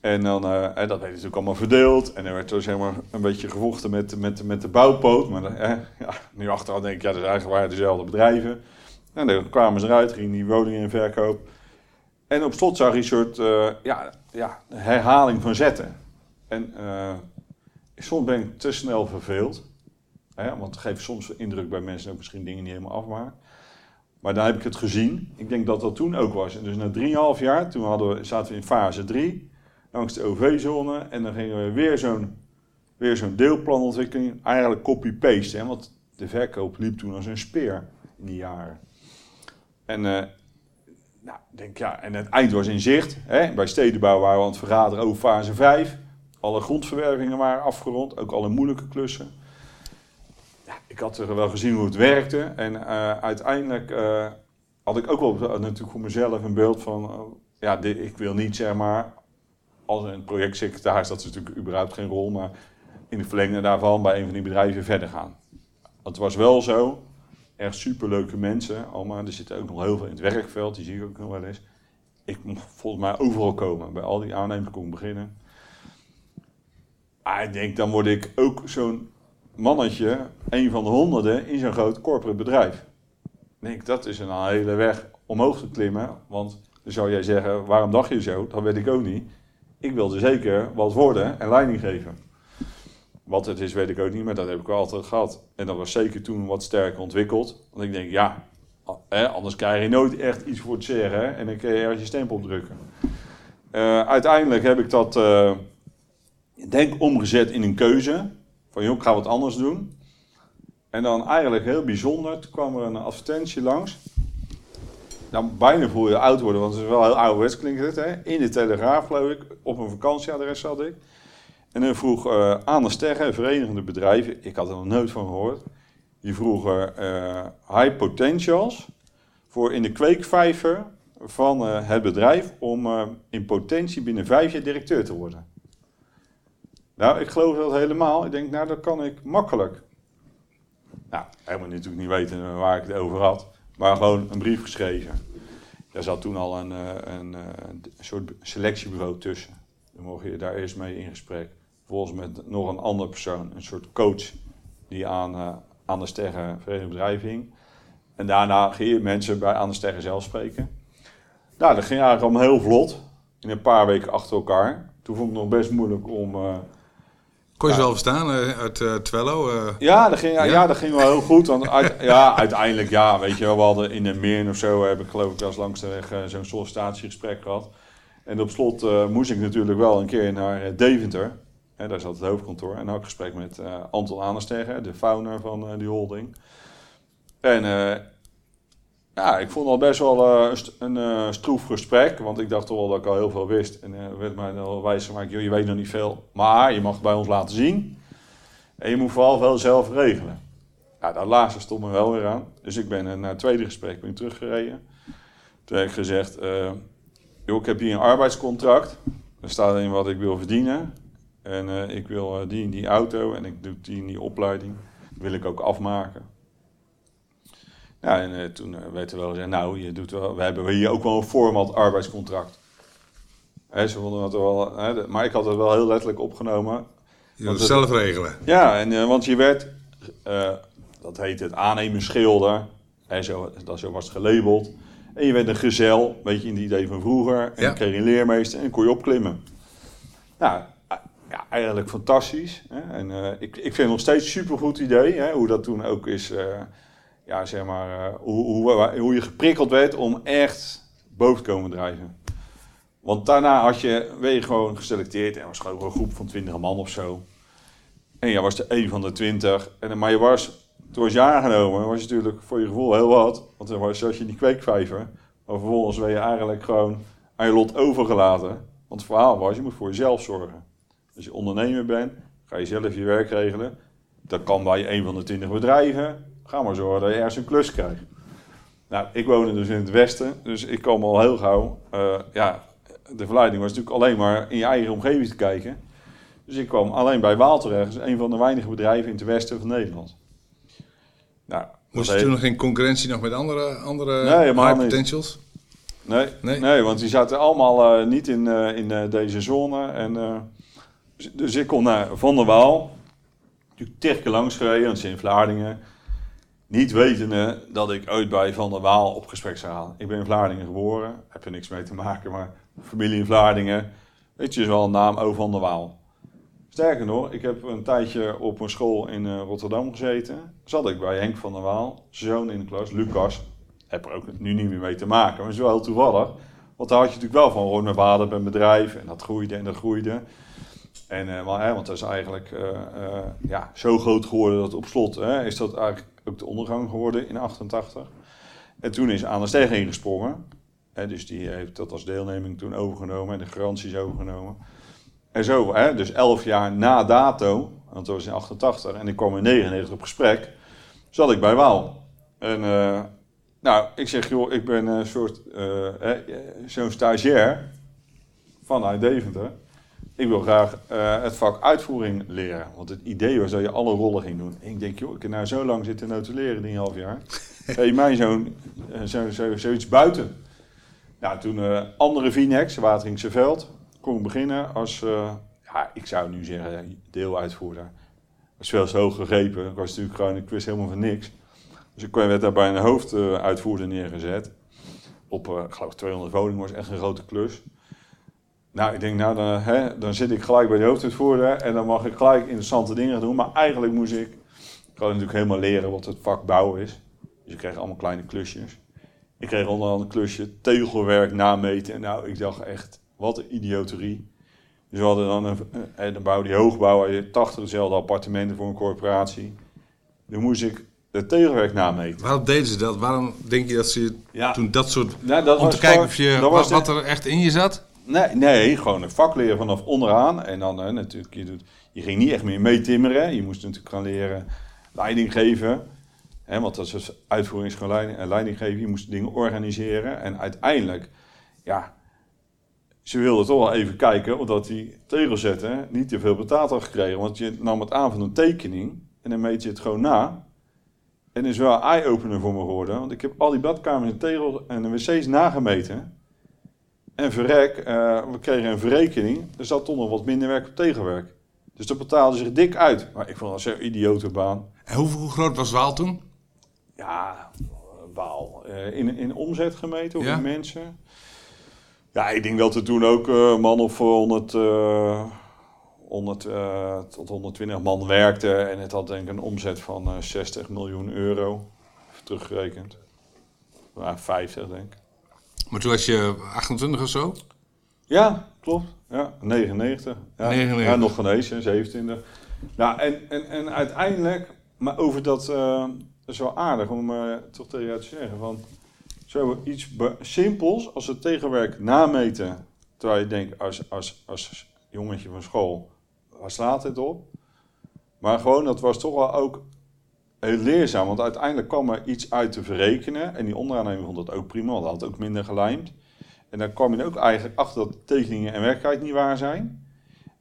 En dan, eh, dat werd natuurlijk allemaal verdeeld. En er werd dus zeg maar een beetje gevochten met, met, met de bouwpoot. Maar eh, ja, nu achteraf denk ik, ja, dat eigenlijk waren dezelfde bedrijven. En dan kwamen ze eruit, gingen die woningen in verkoop. En op slot zag een soort eh, ja, ja, herhaling van zetten. En eh, soms ben ik te snel verveeld. Hè, want het geeft soms indruk bij mensen ik misschien dingen niet helemaal afmaak. Maar daar heb ik het gezien. Ik denk dat dat toen ook was. En dus na 3,5 jaar, toen hadden we, zaten we in fase 3 langs de OV-zone. En dan gingen we weer zo'n weer zo'n deelplanontwikkeling. Eigenlijk copy-paste. Want de verkoop liep toen als een speer in die jaren. En, eh, nou, denk, ja, en het eind was in zicht. Hè. Bij stedenbouw waren we aan het vergaderen over fase 5. Alle grondverwervingen waren afgerond. Ook alle moeilijke klussen. Ja, ik had er wel gezien hoe het werkte. En eh, uiteindelijk eh, had ik ook wel natuurlijk voor mezelf een beeld van... eh, ja, ik wil niet zeg maar als een projectsecretaris, dat is natuurlijk überhaupt geen rol, maar in de verlengde daarvan bij een van die bedrijven verder gaan. Het was wel zo, echt superleuke mensen, allemaal. Er zitten ook nog heel veel in het werkveld, die zie ik ook nog wel eens. Ik mocht volgens mij overal komen, bij al die aannemers kon ik beginnen. Ik denk, dan word ik ook zo'n mannetje, een van de honderden in zo'n groot corporate bedrijf. Ik denk, dat is een hele weg omhoog te klimmen, want dan zou jij zeggen, waarom dacht je zo? Dat weet ik ook niet. Ik wilde zeker wat worden en leiding geven. Wat het is, weet ik ook niet, maar dat heb ik wel altijd gehad. En dat was zeker toen wat sterker ontwikkeld. Want ik denk, ja, anders krijg je nooit echt iets voor te zeggen. en dan kun je ergens je stempel op drukken. Eh, uiteindelijk heb ik dat, ik denk, omgezet in een keuze. Van, joh, ik ga wat anders doen. En dan eigenlijk heel bijzonder, toen kwam er een advertentie langs. Nou, bijna voel je oud worden, want het is wel heel ouderwets klinkt. Hè? In de Telegraaf, geloof ik. Op een vakantieadres zat ik. En dan vroeg eh Anne Sterren, verenigende bedrijven. Ik had er nog nooit van gehoord. Die vroegen eh, high potentials voor in de kweekvijver van eh, het bedrijf om in potentie binnen vijf jaar directeur te worden. Nou, ik geloof dat helemaal. Ik denk, nou, dat kan ik makkelijk. Nou, helemaal natuurlijk niet weten waar ik het over had. Maar gewoon een brief geschreven. Daar zat toen al een, eh, eh, een soort selectiebureau tussen. Dan mocht je daar eerst mee in gesprek. Vervolgens met nog een andere persoon, een soort coach, die aan, eh, aan de Sterren Verenigde Bedrijven hing. En daarna ging je mensen bij aan de Sterren zelf spreken. Nou, dat ging eigenlijk allemaal heel vlot. In een paar weken achter elkaar. Toen vond ik het nog best moeilijk om... Kon je wel verstaan eh, uit eh, Twello? eh? ja, dat ging, ja? Ja? dat ging wel heel goed. Want uit- ja, uiteindelijk, ja, weet je wel, we hadden in een meer of zo, heb ik geloof ik wel eens langs de weg zo'n sollicitatiegesprek gehad. En op slot moest ik natuurlijk wel een keer naar Deventer. Hè, daar zat het hoofdkantoor. En ook gesprek met Anton Anestergen, de founder van die holding. En ja, ik vond al best wel eh, een, eh, stroef gesprek. Want ik dacht toch wel dat ik al heel veel wist. En er werd mij wel wijs gemaakt, joh, je weet nog niet veel. Maar je mag het bij ons laten zien. En je moet vooral wel zelf regelen. Ja, dat laatste stond me wel weer aan. Dus ik ben naar het tweede gesprek ben ik teruggereden. Toen heb ik gezegd, joh, ik heb hier een arbeidscontract. Er staat in wat ik wil verdienen. En ik wil die en die auto en ik doe die en die opleiding. wil ik ook afmaken. Ja, en eh, toen eh, werd er wel gezegd, nou, je doet wel, we hebben hier ook wel een format arbeidscontract. Hè, ze vonden het wel, hè, maar ik had het wel heel letterlijk opgenomen. Je wilt het zelf regelen. Ja, en, eh, want je werd, dat heet het aannemersschilder, hè, zo, dat zo was het gelabeld. En je werd een gezel, weet je, in die idee van vroeger. En Ja. kreeg je een leermeester en kon je opklimmen. Nou, ja, eigenlijk fantastisch. Hè? En ik, ik vind het nog steeds een supergoed idee, hè? hoe dat toen ook is, ja, zeg maar, eh, hoe, hoe, hoe je geprikkeld werd om echt boven te komen drijven. Want daarna had je, werd je gewoon geselecteerd en was gewoon een groep van 20 man of zo. En jij was de een van de 20. En, maar je was, toen was je aangenomen, was je natuurlijk voor je gevoel heel wat. Want dan was, je in die kweekvijver. Maar vervolgens werd je eigenlijk gewoon aan je lot overgelaten. Want het verhaal was, je moet voor jezelf zorgen. Als je ondernemer bent, ga je zelf je werk regelen. Dat kan bij een van de 20 bedrijven. Ga maar zorgen dat je ergens een klus krijgt. Nou, ik woonde dus in het westen, dus ik kwam al heel gauw. eh, ja, de verleiding was natuurlijk alleen maar in je eigen omgeving te kijken. Dus ik kwam alleen bij Waal terecht, dus een van de weinige bedrijven in het westen van Nederland. Nou, Moest je toen nog geen concurrentie nog met andere, andere Nee, high potentials? Nee, Nee? nee? want die zaten allemaal eh, niet in, eh, in eh, deze zone. En, eh, dus, dus ik kon naar Van der Waal. Natuurlijk keer langs gereden, want ze in Vlaardingen. Niet wetende dat ik ooit bij Van der Waal op gesprek zou gaan. Ik ben in Vlaardingen geboren, heb er niks mee te maken, maar familie in Vlaardingen. Weet je, is wel een naam, O van der Waal. Sterker nog, ik heb een tijdje op een school in eh, Rotterdam gezeten. Zat ik bij Henk van der Waal, zoon in de klas, Lucas. Heb er ook nu niet meer mee te maken, maar is wel heel toevallig. Want daar had je natuurlijk wel van, mijn vader heeft een bedrijf en dat groeide en dat groeide. En, eh, maar, hè, want dat is eigenlijk eh, ja, zo groot geworden dat op slot hè, is dat eigenlijk ook de ondergang geworden in 88. En toen is Aan de ingesprongen. Hè, dus die heeft dat als deelneming toen overgenomen en de garanties overgenomen. En zo, hè, dus elf jaar na dato, want dat was in 88 en ik kwam in 99 op gesprek, zat ik bij Waal. En eh, nou, ik zeg, joh, ik ben een soort, eh, zo'n stagiair vanuit Deventer. Ik wil graag eh, het vak uitvoering leren. Want het idee was dat je alle rollen ging doen. En ik denk, joh, ik heb nou zo lang zitten notuleren, die half jaar. Hey, mij zo'n, eh, zo, zo, zoiets buiten. Nou, toen eh, andere Vinex, Wateringse Veld, kon ik beginnen als, ja, ik zou nu zeggen, deeluitvoerder. Dat is veel te hoog gegrepen. Ik was natuurlijk gewoon, ik wist helemaal van niks. Dus ik werd daar bij een hoofduitvoerder neergezet. Op, ik geloof 200 woningen, was echt een grote klus. Nou, ik denk, nou, dan, hè, dan zit ik gelijk bij de hoofduitvoerder en dan mag ik gelijk interessante dingen doen. Maar eigenlijk moest ik, ik had natuurlijk helemaal leren wat het vak bouwen is. Dus ik kreeg allemaal kleine klusjes. Ik kreeg onder andere een klusje tegelwerk nameten. En nou, ik dacht echt, wat een idioterie. Dus we hadden dan een, en dan bouwde die hoogbouw, had je 80 dezelfde appartementen voor een corporatie. Dan moest ik het tegelwerk nameten. Waarom deden ze dat? Waarom denk je dat ze Ja. toen dat soort... Nou, dat om te kijken gewoon- of je, wat, de- wat er echt in je zat? Nee, nee, gewoon een vak leren vanaf onderaan. En dan eh, natuurlijk, je, doet, je ging niet echt meer meetimmeren. Je moest natuurlijk gaan leren leiding geven. Hè, want dat is dus uitvoering is gewoon leiding, geven. Je moest dingen organiseren. En uiteindelijk, ja, ze wilden toch wel even kijken omdat die tegelzetten niet te veel betaald had gekregen. Want je nam het aan van een tekening en dan meet je het gewoon na. En is wel eye-opener voor me geworden. Want ik heb al die badkamers en tegels en de wc's nagemeten. En verrek, eh, we kregen een verrekening. Er zat toch nog wat minder werk op tegenwerk. Dus dat betaalde zich dik uit. Maar ik vond dat zo'n idiote baan. En hoe, hoe groot was Waal toen? Ja, waal. Eh, in, in omzet gemeten of Ja. in mensen? Ja, ik denk dat er toen ook een man of 100, eh 100 eh, tot 120 man werkte. En het had denk ik een omzet van eh 60 miljoen euro. Teruggerekend. Ja, 50 denk ik. Maar toen was je 28 of zo? Ja, klopt. Ja, 99. Ja, 99. ja nog genezen, 27. Nou, en, en, en uiteindelijk, maar over dat, dat is wel aardig om eh, toch tegen jou te zeggen. Van, zo iets simpels als het tegenwerk nameten. Terwijl je denkt, als, als, als jongetje van school, waar slaat het op? Maar gewoon, dat was toch wel ook heel leerzaam, want uiteindelijk kwam er iets uit te verrekenen. En die onderaannemer vond dat ook prima, hij had ook minder gelijmd. En dan kwam je ook eigenlijk achter dat tekeningen en werkelijkheid niet waar zijn.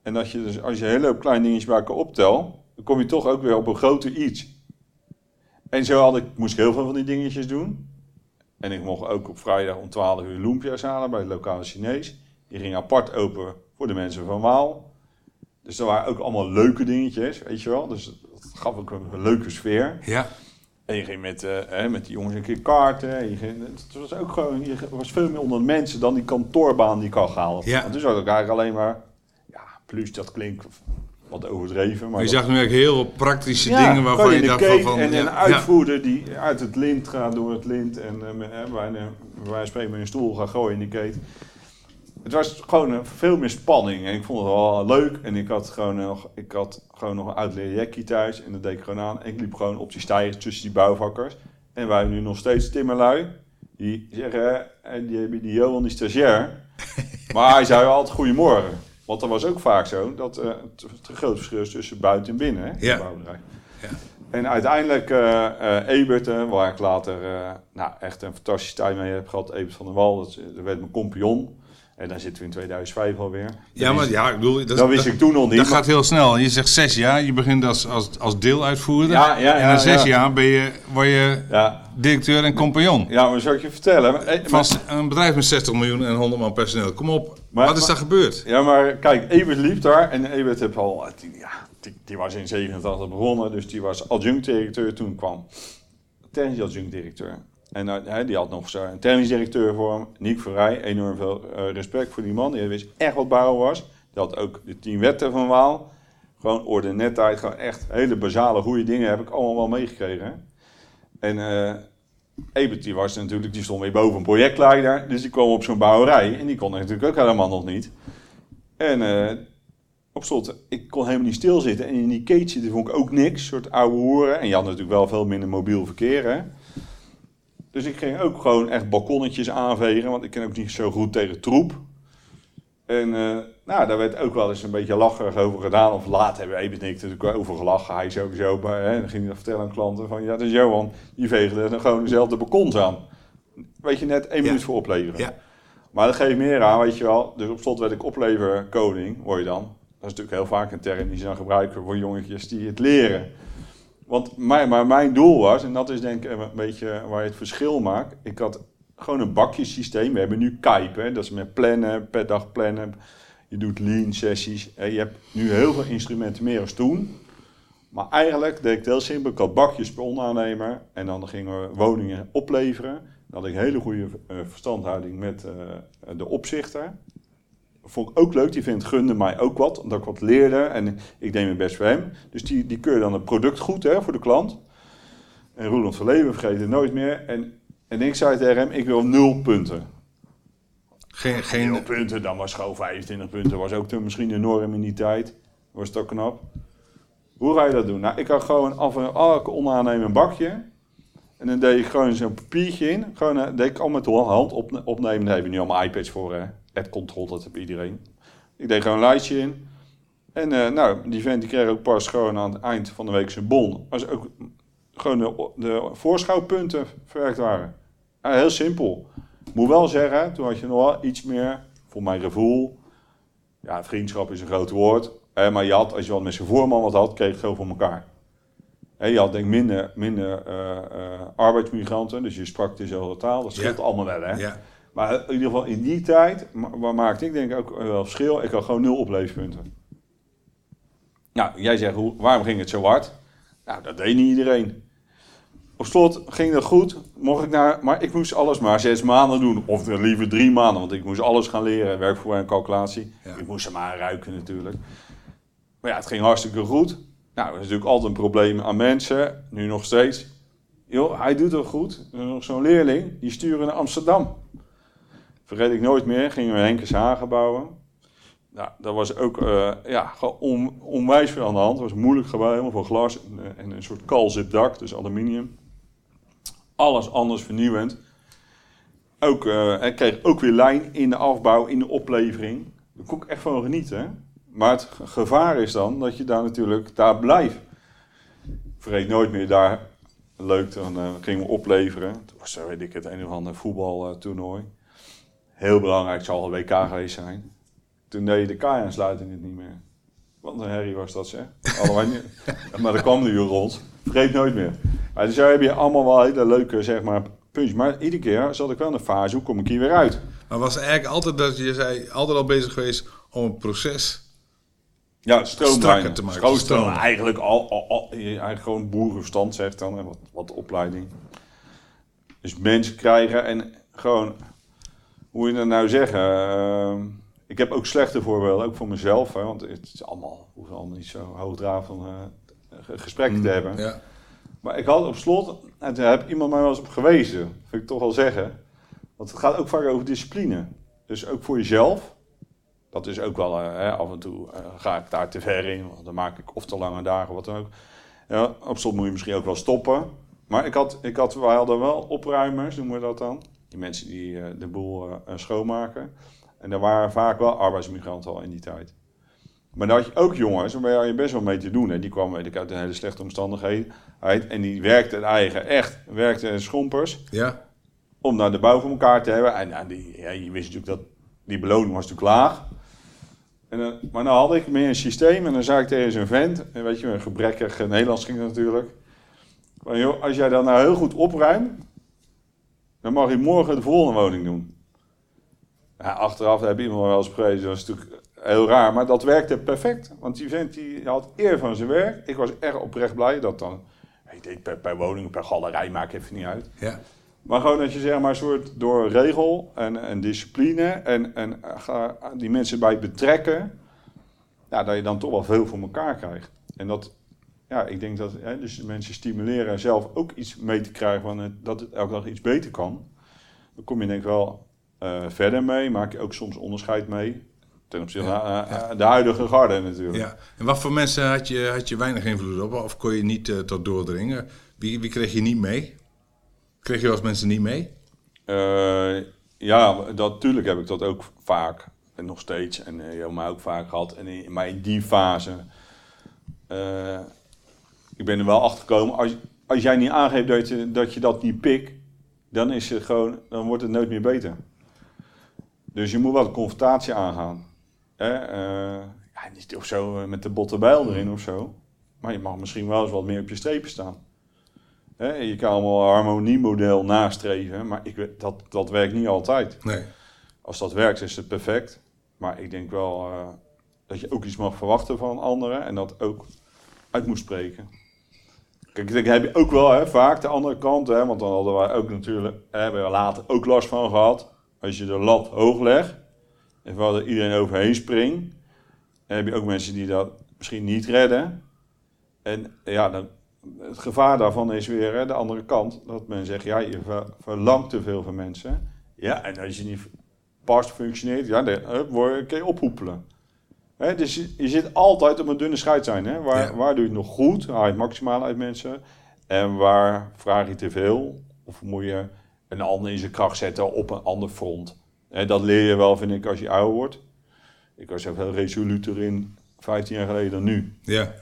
En dat je dus, als je een hele hoop kleine dingetjes bij elkaar optelt, dan kom je toch ook weer op een groter iets. En zo had ik, moest ik heel veel van die dingetjes doen. En ik mocht ook op vrijdag om 12 uur lumpia's halen bij de lokale Chinees. Die ging apart open voor de mensen van Waal. Dus dat waren ook allemaal leuke dingetjes, weet je wel. Dus dat gaf ook een, leuke sfeer. Ja. En je ging met, eh, hè, met die jongens een keer karten. En je ging, het was ook gewoon, je was veel meer onder de mensen dan die kantoorbaan die ik al gehaald. Ja. Want toen zat ik eigenlijk alleen maar, ja, plus dat klinkt wat overdreven. Maar je zag nu eigenlijk heel veel praktische ja, dingen waarvan je dacht van... en ja, een ja. uitvoerder die uit het lint gaat door het lint en uh, van spreken met een stoel gaat gooien in de keet. Het was gewoon eh, veel meer spanning en ik vond het wel leuk en ik had gewoon nog, ik had gewoon nog een uitleerjekkie thuis en dat deed ik gewoon aan. En ik liep gewoon op die stijgers tussen die bouwvakkers en wij hebben nu nog steeds timmerlui die zeggen, en die hebben die Johan die stagiair, maar hij zei altijd goedemorgen. Want dat was ook vaak zo, dat eh, het, het groot verschil is tussen buiten en binnen, hè, in Ja. de bouwbedrijf. Ja. En uiteindelijk eh eh Ebert, eh, waar ik later eh, nou, echt een fantastische tijd mee heb gehad, Ebert van der Wal, dat, dat werd mijn compagnon. En dan zitten we in 2005 alweer. Ja, maar ja, ik bedoel... Dat, Dat wist dat- ik toen nog niet. Dat maar- gaat heel snel. Je zegt zes jaar, je begint als, als, als deeluitvoerder. Ja, ja, en na zes ja. jaar ben je, word je ja, directeur en compagnon. ja, maar zal ik je vertellen? Maar- eh, Van een bedrijf met 60 miljoen en 100 man personeel. Kom op, wat is daar gebeurd? Ja, maar kijk, Ebert liep daar en Ebert heb al, die, ja, die, die was in 87 begonnen, dus die was adjunct-directeur toen kwam. Technisch adjunct-directeur. En hij- die had nog zo'n technisch directeur voor hem, Niek Verrij. Enorm veel eh, respect voor die man, die wist echt wat bouwen was. Die had ook de tien wetten van Waal. Gewoon orde netheid, gewoon echt hele basale goede dingen heb ik allemaal wel meegekregen. En eh Ebert die was natuurlijk, die stond weer boven een projectleider, dus die kwam op zo'n bouwerij en die kon natuurlijk ook helemaal nog niet. En eh, op slot, ik kon helemaal niet stilzitten. En in die zitten vond ik ook niks, een soort oude hoeren. En je had natuurlijk wel veel minder mobiel verkeer, hè. Dus ik ging ook gewoon echt balkonnetjes aanvegen, want ik ken ook niet zo goed tegen troep. En eh, nou, daar werd ook wel eens een beetje lacherig over gedaan. Of laat hebben Ebert en ik natuurlijk over gelachen. Hij sowieso. Maar hè, dan ging hij dat vertellen aan klanten van... Ja, dat is Johan, die veegde dan gewoon dezelfde balkons aan. Weet je, net één Ja. minuut voor opleveren. Ja. Maar dat geeft meer aan, weet je wel. Dus op slot werd ik opleverkoning, hoor je dan. Dat is natuurlijk heel vaak een term die ze dan gebruiken voor jongetjes die het leren. Want mijn, maar mijn doel was, en dat is denk ik een beetje waar je het verschil maakt. Ik had gewoon een bakjesysteem. We hebben nu Kype, hè, dat is met plannen, per dag plannen. Je doet lean sessies. En je hebt nu heel veel instrumenten meer als toen. Maar eigenlijk deed ik het heel simpel. Ik had bakjes per onaannemer. En dan gingen we woningen opleveren. Dan had ik hele goede eh, verstandhouding met eh, de opzichter. Vond ik ook leuk. Die vindt gunde mij ook wat. Omdat ik wat leerde. En ik deed mijn best voor hem. Dus die, die keurde dan het product goed hè, voor de klant. En Roland van Leeuwen vergeet het nooit meer. En, en ik zei tegen hem, ik wil nul punten. Geen, Geen geen, punten, dan was gewoon 25 punten. Was ook toen misschien enorm in die tijd. Was ook knap. Hoe ga je dat doen? Nou, ik had gewoon af en elke onaannemen een bakje. En dan deed ik gewoon zo'n papiertje in. Gewoon, eh, deed ik al met de hand op, opnemen. Daar heb je nu allemaal iPads voor. hè. App Control, dat heb iedereen. Ik deed gewoon een lijstje in. En eh, nou, die vent die kreeg ook pas gewoon aan het eind van de week zijn bon. Als ook gewoon de, de voorschouwpunten verwerkt waren. Heel simpel. Moet wel zeggen, toen had je nog wel iets meer, voor mijn gevoel. Ja, vriendschap is een groot woord. Maar je had, als je wat met zijn voorman wat had, kreeg je veel voor elkaar. En je had denk ik minder, minder eh, eh, arbeidsmigranten, dus je sprak dezelfde taal. Dat scheelt Ja. allemaal wel, hè. ja. Maar in ieder geval in die tijd, ma- maakte ik denk ik ook wel verschil. Ik had gewoon nul opleefpunten. Nou, jij zegt, hoe, waarom ging het zo hard? Nou, dat deed niet iedereen. Op slot ging dat goed, mocht ik naar, maar ik moest alles maar zes maanden doen. Of liever drie maanden, want ik moest alles gaan leren. Werkvoer en calculatie. Ja. Ik moest ze maar ruiken natuurlijk. Maar ja, het ging hartstikke goed. Nou, dat is natuurlijk altijd een probleem aan mensen, nu nog steeds. Joh, hij doet het goed. Er is nog zo'n leerling, die sturen naar Amsterdam. Vergeet ik nooit meer, gingen we Henkes Hagen bouwen. Nou, dat was ook eh, ja, onwijs veel aan de hand. Het was moeilijk gebouw, helemaal van glas en, eh, en een soort kalzipdak, dus aluminium. Alles anders vernieuwend. Ook, eh, ik kreeg ook weer lijn in de afbouw, in de oplevering. Daar kon ik echt van genieten. Maar het ge- gevaar is dan dat je daar natuurlijk daar blijft. Vergeet nooit meer, daar leuk, dan gingen we opleveren. Toen was weet ik het, een of ander voetbaltoernooi. Heel belangrijk, zal een WK geweest zijn. Toen deed je de kaai-aansluiting het niet meer. Wat een herrie was dat, zeg. Maar dat kwam nu rond. Vergeet nooit meer. Maar dus daar heb je allemaal wel hele leuke, zeg maar, puntjes. Maar iedere keer zat ik wel in een fase, hoe kom ik hier weer uit? Maar was eigenlijk altijd dat je zei, altijd al bezig geweest om een proces Ja, stroomlijnen. Te maken. Eigenlijk, al, al, al- eigenlijk gewoon boerenverstand zegt dan, en wat, wat opleiding. Dus mensen krijgen en gewoon, hoe je dat nou zeggen... ehm, ik heb ook slechte voorbeelden, ook voor mezelf. Hè, want het is allemaal, hoeft allemaal niet zo hoogdravend eh gesprekken te hebben. Ja. Maar ik had op slot, en daar heb iemand mij wel eens op gewezen, vind ik toch wel zeggen. Want het gaat ook vaak over discipline. Dus ook voor jezelf. Dat is ook wel, eh, hè, af en toe eh, ga ik daar te ver in, want dan maak ik of te lange dagen, wat dan ook. Ja, op slot moet je misschien ook wel stoppen. Maar ik had, ik had, wij hadden wel opruimers, noemen we dat dan. Die mensen die eh, de boel eh, eh, schoonmaken. En er waren vaak wel arbeidsmigranten al in die tijd. Maar dan had je ook jongens, waar je best wel mee te doen. Hè. Die kwamen weet ik, uit een hele slechte omstandigheden. En die werkten het eigen, echt, werkten schompers. Ja. Om naar de bouw voor elkaar te hebben. En ja, die, ja, je wist natuurlijk dat die beloning was natuurlijk laag. En, dan- maar dan had ik meer een systeem en dan zei ik tegen zo'n vent, en weet je, een gebrekkig Nederlands ging natuurlijk. Maar joh, als jij dat nou heel goed opruimt, dan mag je morgen de volgende woning doen. Ja, achteraf heb iemand wel eens geprezen, dat is natuurlijk heel raar, maar dat werkte perfect. Want die vent die had eer van zijn werk. Ik was echt oprecht blij dat dan, ik deed per, per woning, per galerij, maakt even niet uit. Ja. Maar gewoon dat je zeg maar een soort door regel en, en discipline en, en eh, die mensen bij betrekken, ja, dat je dan toch wel veel voor elkaar krijgt. En dat, ja, ik denk dat hè, dus mensen stimuleren zelf ook iets mee te krijgen van het, dat het elke dag iets beter kan. Dan kom je denk ik wel eh, verder mee, maak je ook soms onderscheid mee. Ten opzichte Ja, van eh, eh, de huidige garde natuurlijk. ja. En wat voor mensen had je, had je weinig invloed op? Of kon je niet tot doordringen? Wie, wie kreeg je niet mee? Kreeg je als mensen niet mee? Ja, dat, natuurlijk heb ik dat ook vaak en nog steeds. En uh, Joma ook vaak gehad. En in, maar in die fase, ik ben er wel achter gekomen. Als, als jij niet aangeeft dat je, dat je dat niet pikt, dan, is het gewoon, dan wordt het nooit meer beter. Dus je moet wel de confrontatie aangaan. Hè? eh, ja, niet of zo eh, met de botte bijl erin of zo. Maar je mag misschien wel eens wat meer op je strepen staan. Hè, je kan allemaal een harmoniemodel nastreven, maar ik, dat, dat werkt niet altijd. Nee. Als dat werkt, is het perfect. Maar ik denk wel eh, dat je ook iets mag verwachten van anderen en dat ook uit moet spreken. Kijk, denk, heb je ook wel hè, vaak de andere kant, hè, want dan hadden wij ook natuurlijk, hebben we later ook last van gehad. Als je de lat hoog legt en waar er iedereen overheen springt, dan heb je ook mensen die dat misschien niet redden. En ja, dan, het gevaar daarvan is weer hè, de andere kant. Dat men zegt, ja, je ver- verlangt te veel van mensen. Ja, en als je niet past, functioneert, ja, dan word je, kun je ophoepelen. Hè, dus je, je zit altijd op een dunne scheid zijn. Hè? Waar, Ja. waar doe je het nog goed? Haal je het maximaal uit mensen. En waar vraag je te veel? Of moet je een ander in zijn kracht zetten op een ander front? Hè, dat leer je wel, vind ik, als je ouder wordt. Ik was heel resoluter in 15 jaar geleden dan nu. Ja.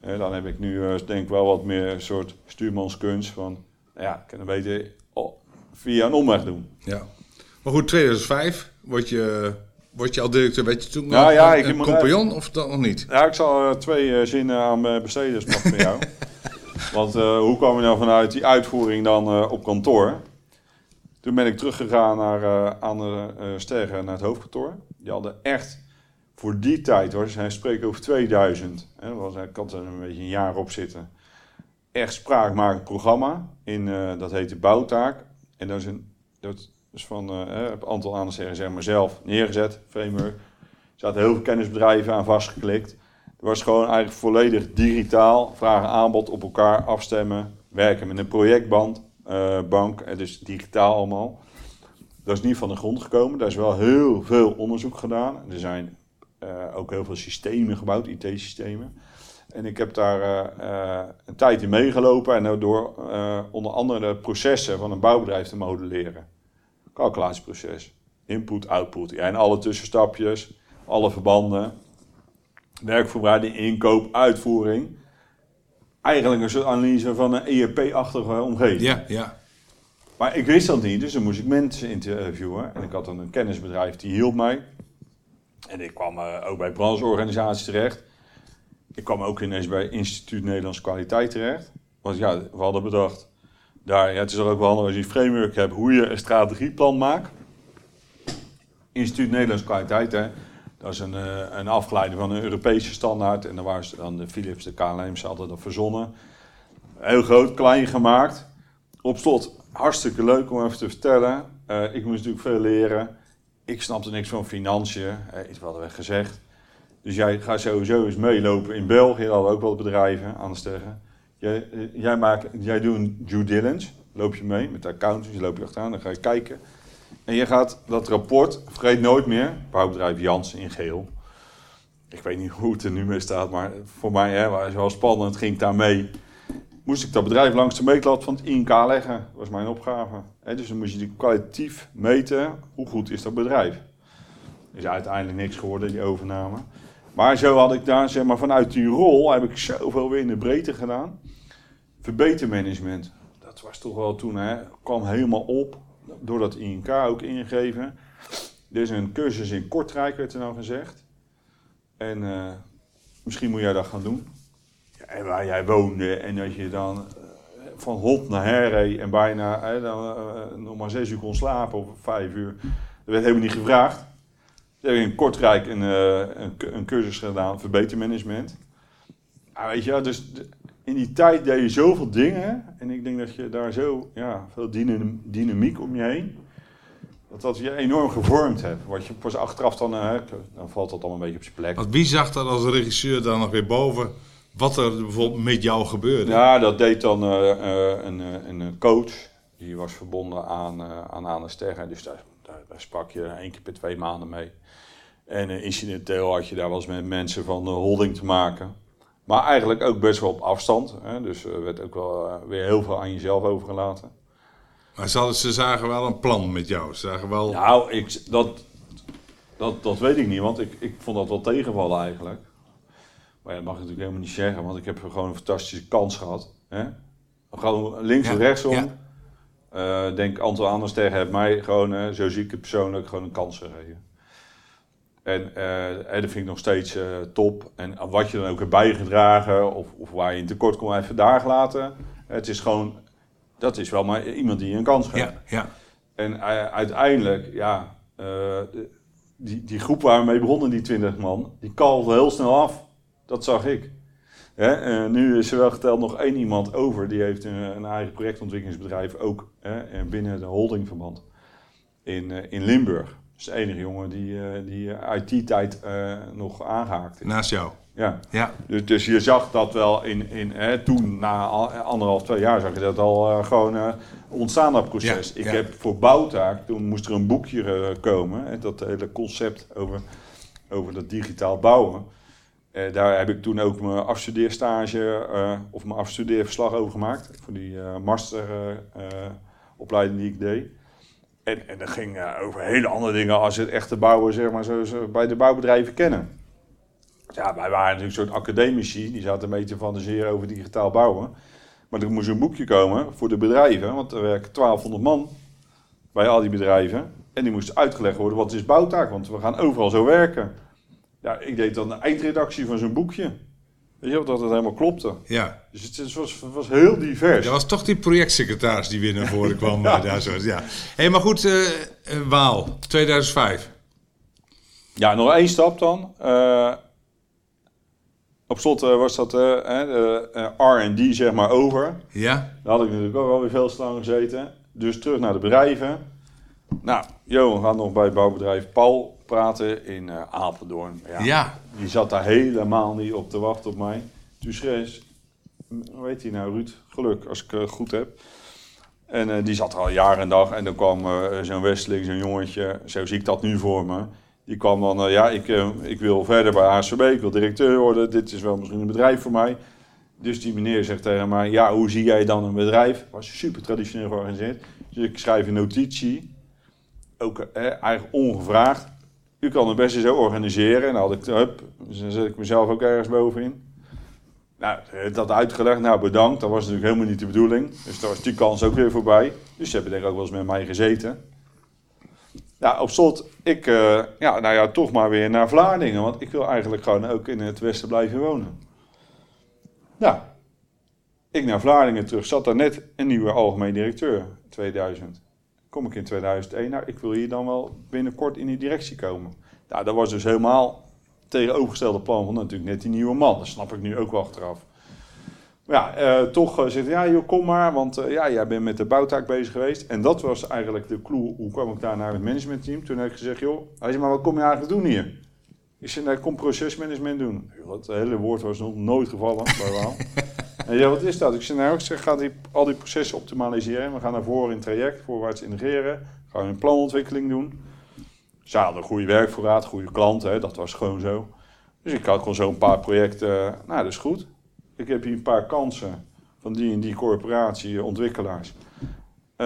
Dan heb ik nu eh, denk ik wel wat meer een soort stuurmanskunst van... nou Ja, ik kan het beter oh, via een omweg doen. ja. Maar goed, 2005 word je, word je al directeur. Weet je toen Nou nog ja, een, ik een compagnon of dat nog niet? Ja, ik zal eh, twee eh, zinnen aan eh, besteden, is nog voor jou. Want hoe kwam je nou vanuit die uitvoering dan op kantoor? Toen ben ik teruggegaan naar, eh, aan de eh, Sterren, naar het hoofdkantoor. Die hadden echt voor die tijd, hoor, zij spreken over 2000. Hè, dat was, ik had er een beetje een jaar op zitten. Echt spraakmakend programma. In, eh, dat heette Bouwtaak. En dat is, een, dat is van eh, heb een aantal aan de zeg maar zelf neergezet, framework. Er zaten heel veel kennisbedrijven aan vastgeklikt. Het was gewoon eigenlijk volledig digitaal. Vragen aanbod op elkaar afstemmen. Werken met een projectband, eh, bank. Dus digitaal allemaal. Dat is niet van de grond gekomen. Daar is wel heel veel onderzoek gedaan. Er zijn eh, ook heel veel systemen gebouwd, IT-systemen. En ik heb daar een tijd in meegelopen. En door onder andere de processen van een bouwbedrijf te modelleren. Calculatieproces. Input, output. Ja, en alle tussenstapjes, alle verbanden werkvoorbereiding, inkoop, uitvoering. eigenlijk een soort analyse van een ERP-achtige omgeving. Ja, ja. Maar ik wist dat niet, dus dan moest ik mensen interviewen. En ik had dan een kennisbedrijf die hielp mij. En ik kwam eh, ook bij brancheorganisaties terecht. Ik kwam ook ineens bij Instituut Nederlands Kwaliteit terecht. Want ja, we hadden bedacht, daar, ja, het is ook wel handig als je een framework hebt, hoe je een strategieplan maakt. Instituut Nederlands Kwaliteit, hè, dat is een, eh, een afgeleide van een Europese standaard. En daar waren ze dan de Philips, de KLM, ze hadden verzonnen. Heel groot, klein gemaakt. Op slot, hartstikke leuk om even te vertellen. Eh, ik moest natuurlijk veel leren. Ik snapte niks van financiën, eh, iets hadden we gezegd. Dus jij gaat sowieso eens meelopen in België, hadden we ook wel bedrijven aan de sterren. Jij, eh, jij, maakt, jij doet een due diligence, loop je mee met de accountants, loop je achteraan, dan ga je kijken. En je gaat dat rapport, vergeet nooit meer, bouwbedrijf Jansen in geel. Ik weet niet hoe het er nu mee staat, maar voor mij hè, was het wel spannend, ging ik daar mee. Moest ik dat bedrijf langs de meetlat van het INK leggen, was mijn opgave. Dus dan moest je die kwalitatief meten, hoe goed is dat bedrijf. Is uiteindelijk niks geworden, die overname. Maar zo had ik daar, zeg maar, vanuit die rol heb ik zoveel weer in de breedte gedaan. Verbetermanagement, dat was toch wel toen, hè, kwam helemaal op. Door dat INK ook ingegeven. Er is een cursus in Kortrijk, werd er nou gezegd. En eh, misschien moet jij dat gaan doen. Ja, en waar jij woonde en dat je dan eh, van hond naar her reed en bijna hè, dan, eh, nog maar zes uur kon slapen of vijf uur. Dat werd helemaal niet gevraagd. Heb ik in Kortrijk een, een, een cursus gedaan, verbetermanagement. Ja, weet je, dus in die tijd deed je zoveel dingen. En ik denk dat je daar zo ja, veel dynam- dynamiek om je heen. Dat dat je enorm gevormd hebt. Wat je pas achteraf dan, eh, dan valt dat allemaal een beetje op zijn plek. Want wie zag dat als regisseur dan nog weer boven? Wat er bijvoorbeeld met jou gebeurde? Ja, dat deed dan eh, eh, een, een, coach. Die was verbonden aan, eh aan. Dus daar, daar, daar sprak je één keer per twee maanden mee. En incidenteel had je daar wel eens met mensen van de holding te maken. Maar eigenlijk ook best wel op afstand. Hè? Dus er werd ook wel eh, weer heel veel aan jezelf overgelaten. Maar ze, hadden- ze zagen wel een plan met jou. Ze zagen wel... Nou, ik, dat, dat, dat weet ik niet, want ik, ik vond dat wel tegenvallen eigenlijk. Maar ja, dat mag ik natuurlijk helemaal niet zeggen, want ik heb gewoon een fantastische kans gehad. Hè? Gewoon links Ja, en rechtsom. ja. Eh, denk Anton Anderster heeft mij gewoon, eh, zo zie ik het persoonlijk, gewoon een kans gegeven. En eh, eh, dat vind ik nog steeds eh, top. En wat je dan ook hebt bijgedragen, of, of waar je in tekort komt, even daar laten. Het is gewoon, dat is wel maar iemand die je een kans geeft. Ja, ja. En uiteindelijk, ja, die, die groep waar we mee begonnen, die 20 man, die kalfde heel snel af. Dat zag ik. Hè? nu is er wel geteld nog één iemand over, die heeft een, een eigen projectontwikkelingsbedrijf, ook hè, binnen de holdingverband in, in Limburg. Is de enige jongen die, eh, die IT-tijd eh, nog aangehaakt is. Naast jou. Ja. Ja. Dus, dus je zag dat wel in, in hè, toen, na al- anderhalf, twee jaar, zag je dat al eh, gewoon eh, ontstaan, dat proces. Ja, ik ja. heb voor bouwtaak, toen moest er een boekje komen, hè, dat hele concept over, over dat digitaal bouwen. Daar heb ik toen ook mijn afstudeerstage of mijn afstudeerverslag over gemaakt, voor die masteropleiding die ik deed. En, en dat ging eh, over hele andere dingen als het echte bouwen, zeg maar, zoals we bij de bouwbedrijven kennen. Ja, wij waren natuurlijk een soort academici, die zaten een beetje te fantaseren over digitaal bouwen. Maar er moest een boekje komen voor de bedrijven, want er werken 1200 man bij al die bedrijven. En die moest uitgelegd worden, wat is bouwtaak, want we gaan overal zo werken. Ja, ik deed dan de eindredactie van zo'n boekje. Weet je, dat het helemaal klopte. ja. Dus het, het was, was heel divers. Dat was toch die projectsecretaris die weer naar voren kwam. eh, daar zo. Ja. Hey, maar goed, eh, Waal, 2005. Ja, nog één stap dan. Op slot was dat R&D zeg maar over. Ja? Daar had ik natuurlijk ook alweer veel lang gezeten. Dus terug naar de bedrijven. Nou, Johan gaat nog bij bouwbedrijf Paul praten in eh, Apeldoorn. Ja, Ja. Die zat daar helemaal niet op te wachten op mij. Schreef, hoe heet hij nou, Ruud? Geluk, als ik het goed heb. En eh, die zat er al jaren en dag. En dan kwam eh, zo'n Westeling, zo'n jongetje, zo zie ik dat nu voor me. Die kwam dan, eh, ja, ik, eh, ik wil verder bij HSVB, ik wil directeur worden. Dit is wel misschien een bedrijf voor mij. Dus die meneer zegt tegen mij, ja, hoe zie jij dan een bedrijf? Was super traditioneel georganiseerd. Dus ik schrijf een notitie, ook eh, eigenlijk ongevraagd. U kan het beste zo organiseren. En dan had ik, hup, dan zet ik mezelf ook ergens bovenin. Nou, dat uitgelegd. Nou, bedankt. Dat was natuurlijk helemaal niet de bedoeling. Dus daar was die kans ook weer voorbij. Dus ze hebben denk ik ook wel eens met mij gezeten. Ja, op slot, ik, uh, ja, nou ja, toch maar weer naar Vlaardingen. Want ik wil eigenlijk gewoon ook in het westen blijven wonen. Nou, ik naar Vlaardingen terug. Zat daar net een nieuwe algemeen directeur, 2000. Kom ik in 2001. Nou, ik wil hier dan wel binnenkort in die directie komen. Nou, dat was dus helemaal tegenovergestelde plan van natuurlijk net die nieuwe man. Dat snap ik nu ook wel achteraf. Maar ja, uh, toch uh, zitten, ja joh, kom maar, want uh, ja, jij bent met de bouwtaak bezig geweest. En dat was eigenlijk de clue, hoe kwam ik daar naar het managementteam? Toen heb ik gezegd, joh, hij zei, maar wat kom je eigenlijk doen hier? Ik zei, nou, ik kom procesmanagement doen. Het hele woord was nog nooit gevallen bij en ja, wat is dat? Ik zei, nou, ik zeg, ga die, al die processen optimaliseren. We gaan naar voren in traject, voorwaarts integreren. Gaan we een planontwikkeling doen. Ze hadden een goede werkvoorraad, goede klanten, dat was gewoon zo. Dus ik had gewoon zo'n paar projecten, nou dat is goed. Ik heb hier een paar kansen van die en die corporatie, ontwikkelaars.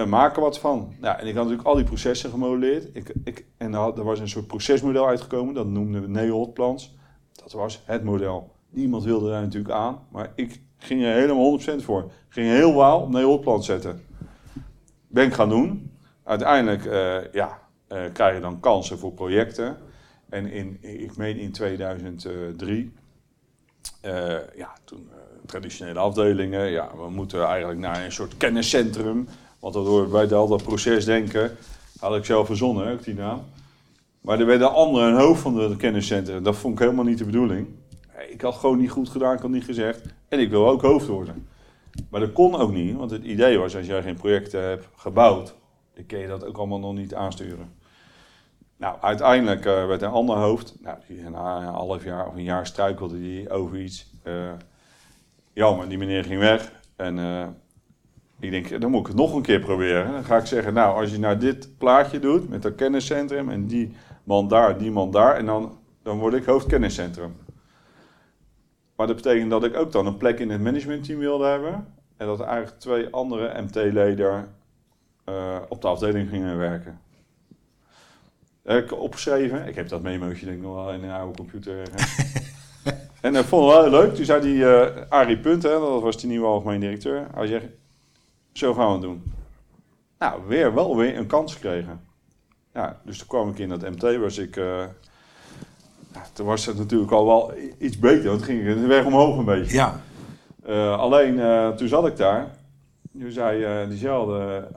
Maak er wat van. Ja, en ik had natuurlijk al die processen gemodelleerd. Ik, ik, en er was een soort procesmodel uitgekomen, dat noemden we NEOT-plans. Dat was het model. Niemand wilde daar natuurlijk aan, maar ik ging er helemaal 100% voor. Ging heel wauw op NEOT-plan zetten. Ben ik gaan doen. Uiteindelijk, uh, ja, uh, krijg je dan kansen voor projecten. En in, ik meen in 2003, uh, eh, ja, toen traditionele afdelingen, ja, we moeten eigenlijk naar een soort kenniscentrum. Want dat hoort bij dat proces denken. Had ik zelf verzonnen, ook die naam. Maar er werden anderen een hoofd van het kenniscentrum. Dat vond ik helemaal niet de bedoeling. Ik had gewoon niet goed gedaan, ik had niet gezegd. En ik wil ook hoofd worden. Maar dat kon ook niet, want het idee was, als jij geen projecten hebt gebouwd, dan kun je dat ook allemaal nog niet aansturen. Nou, uiteindelijk uh, werd een ander hoofd. Nou, na een half jaar of een jaar struikelde hij over iets. Uh, jammer, die meneer ging weg. En uh, ik denk, dan moet ik het nog een keer proberen. Dan ga ik zeggen, nou, als je nou dit plaatje doet met dat kenniscentrum en die man daar, die man daar, en dan, dan word ik hoofdkenniscentrum. Maar dat betekent dat ik ook dan een plek in het managementteam wilde hebben. En dat er eigenlijk twee andere MT-leden op de afdeling gingen werken. Heb ik opgeschreven. Ik heb dat memootje denk ik nog wel in een oude computer. en dat vond ik wel heel leuk. Toen zei die uh, Arie Punt, hè, dat was die nieuwe algemeen directeur. Hij zegt, zo gaan we het doen. Nou, weer wel weer een kans gekregen. Ja, dus toen kwam ik in dat MT, was ik... Uh, ja, toen was het natuurlijk al wel iets beter, want ging ik de weg omhoog een beetje. Ja. Uh, alleen, toen zat ik daar. Toen zei diezelfde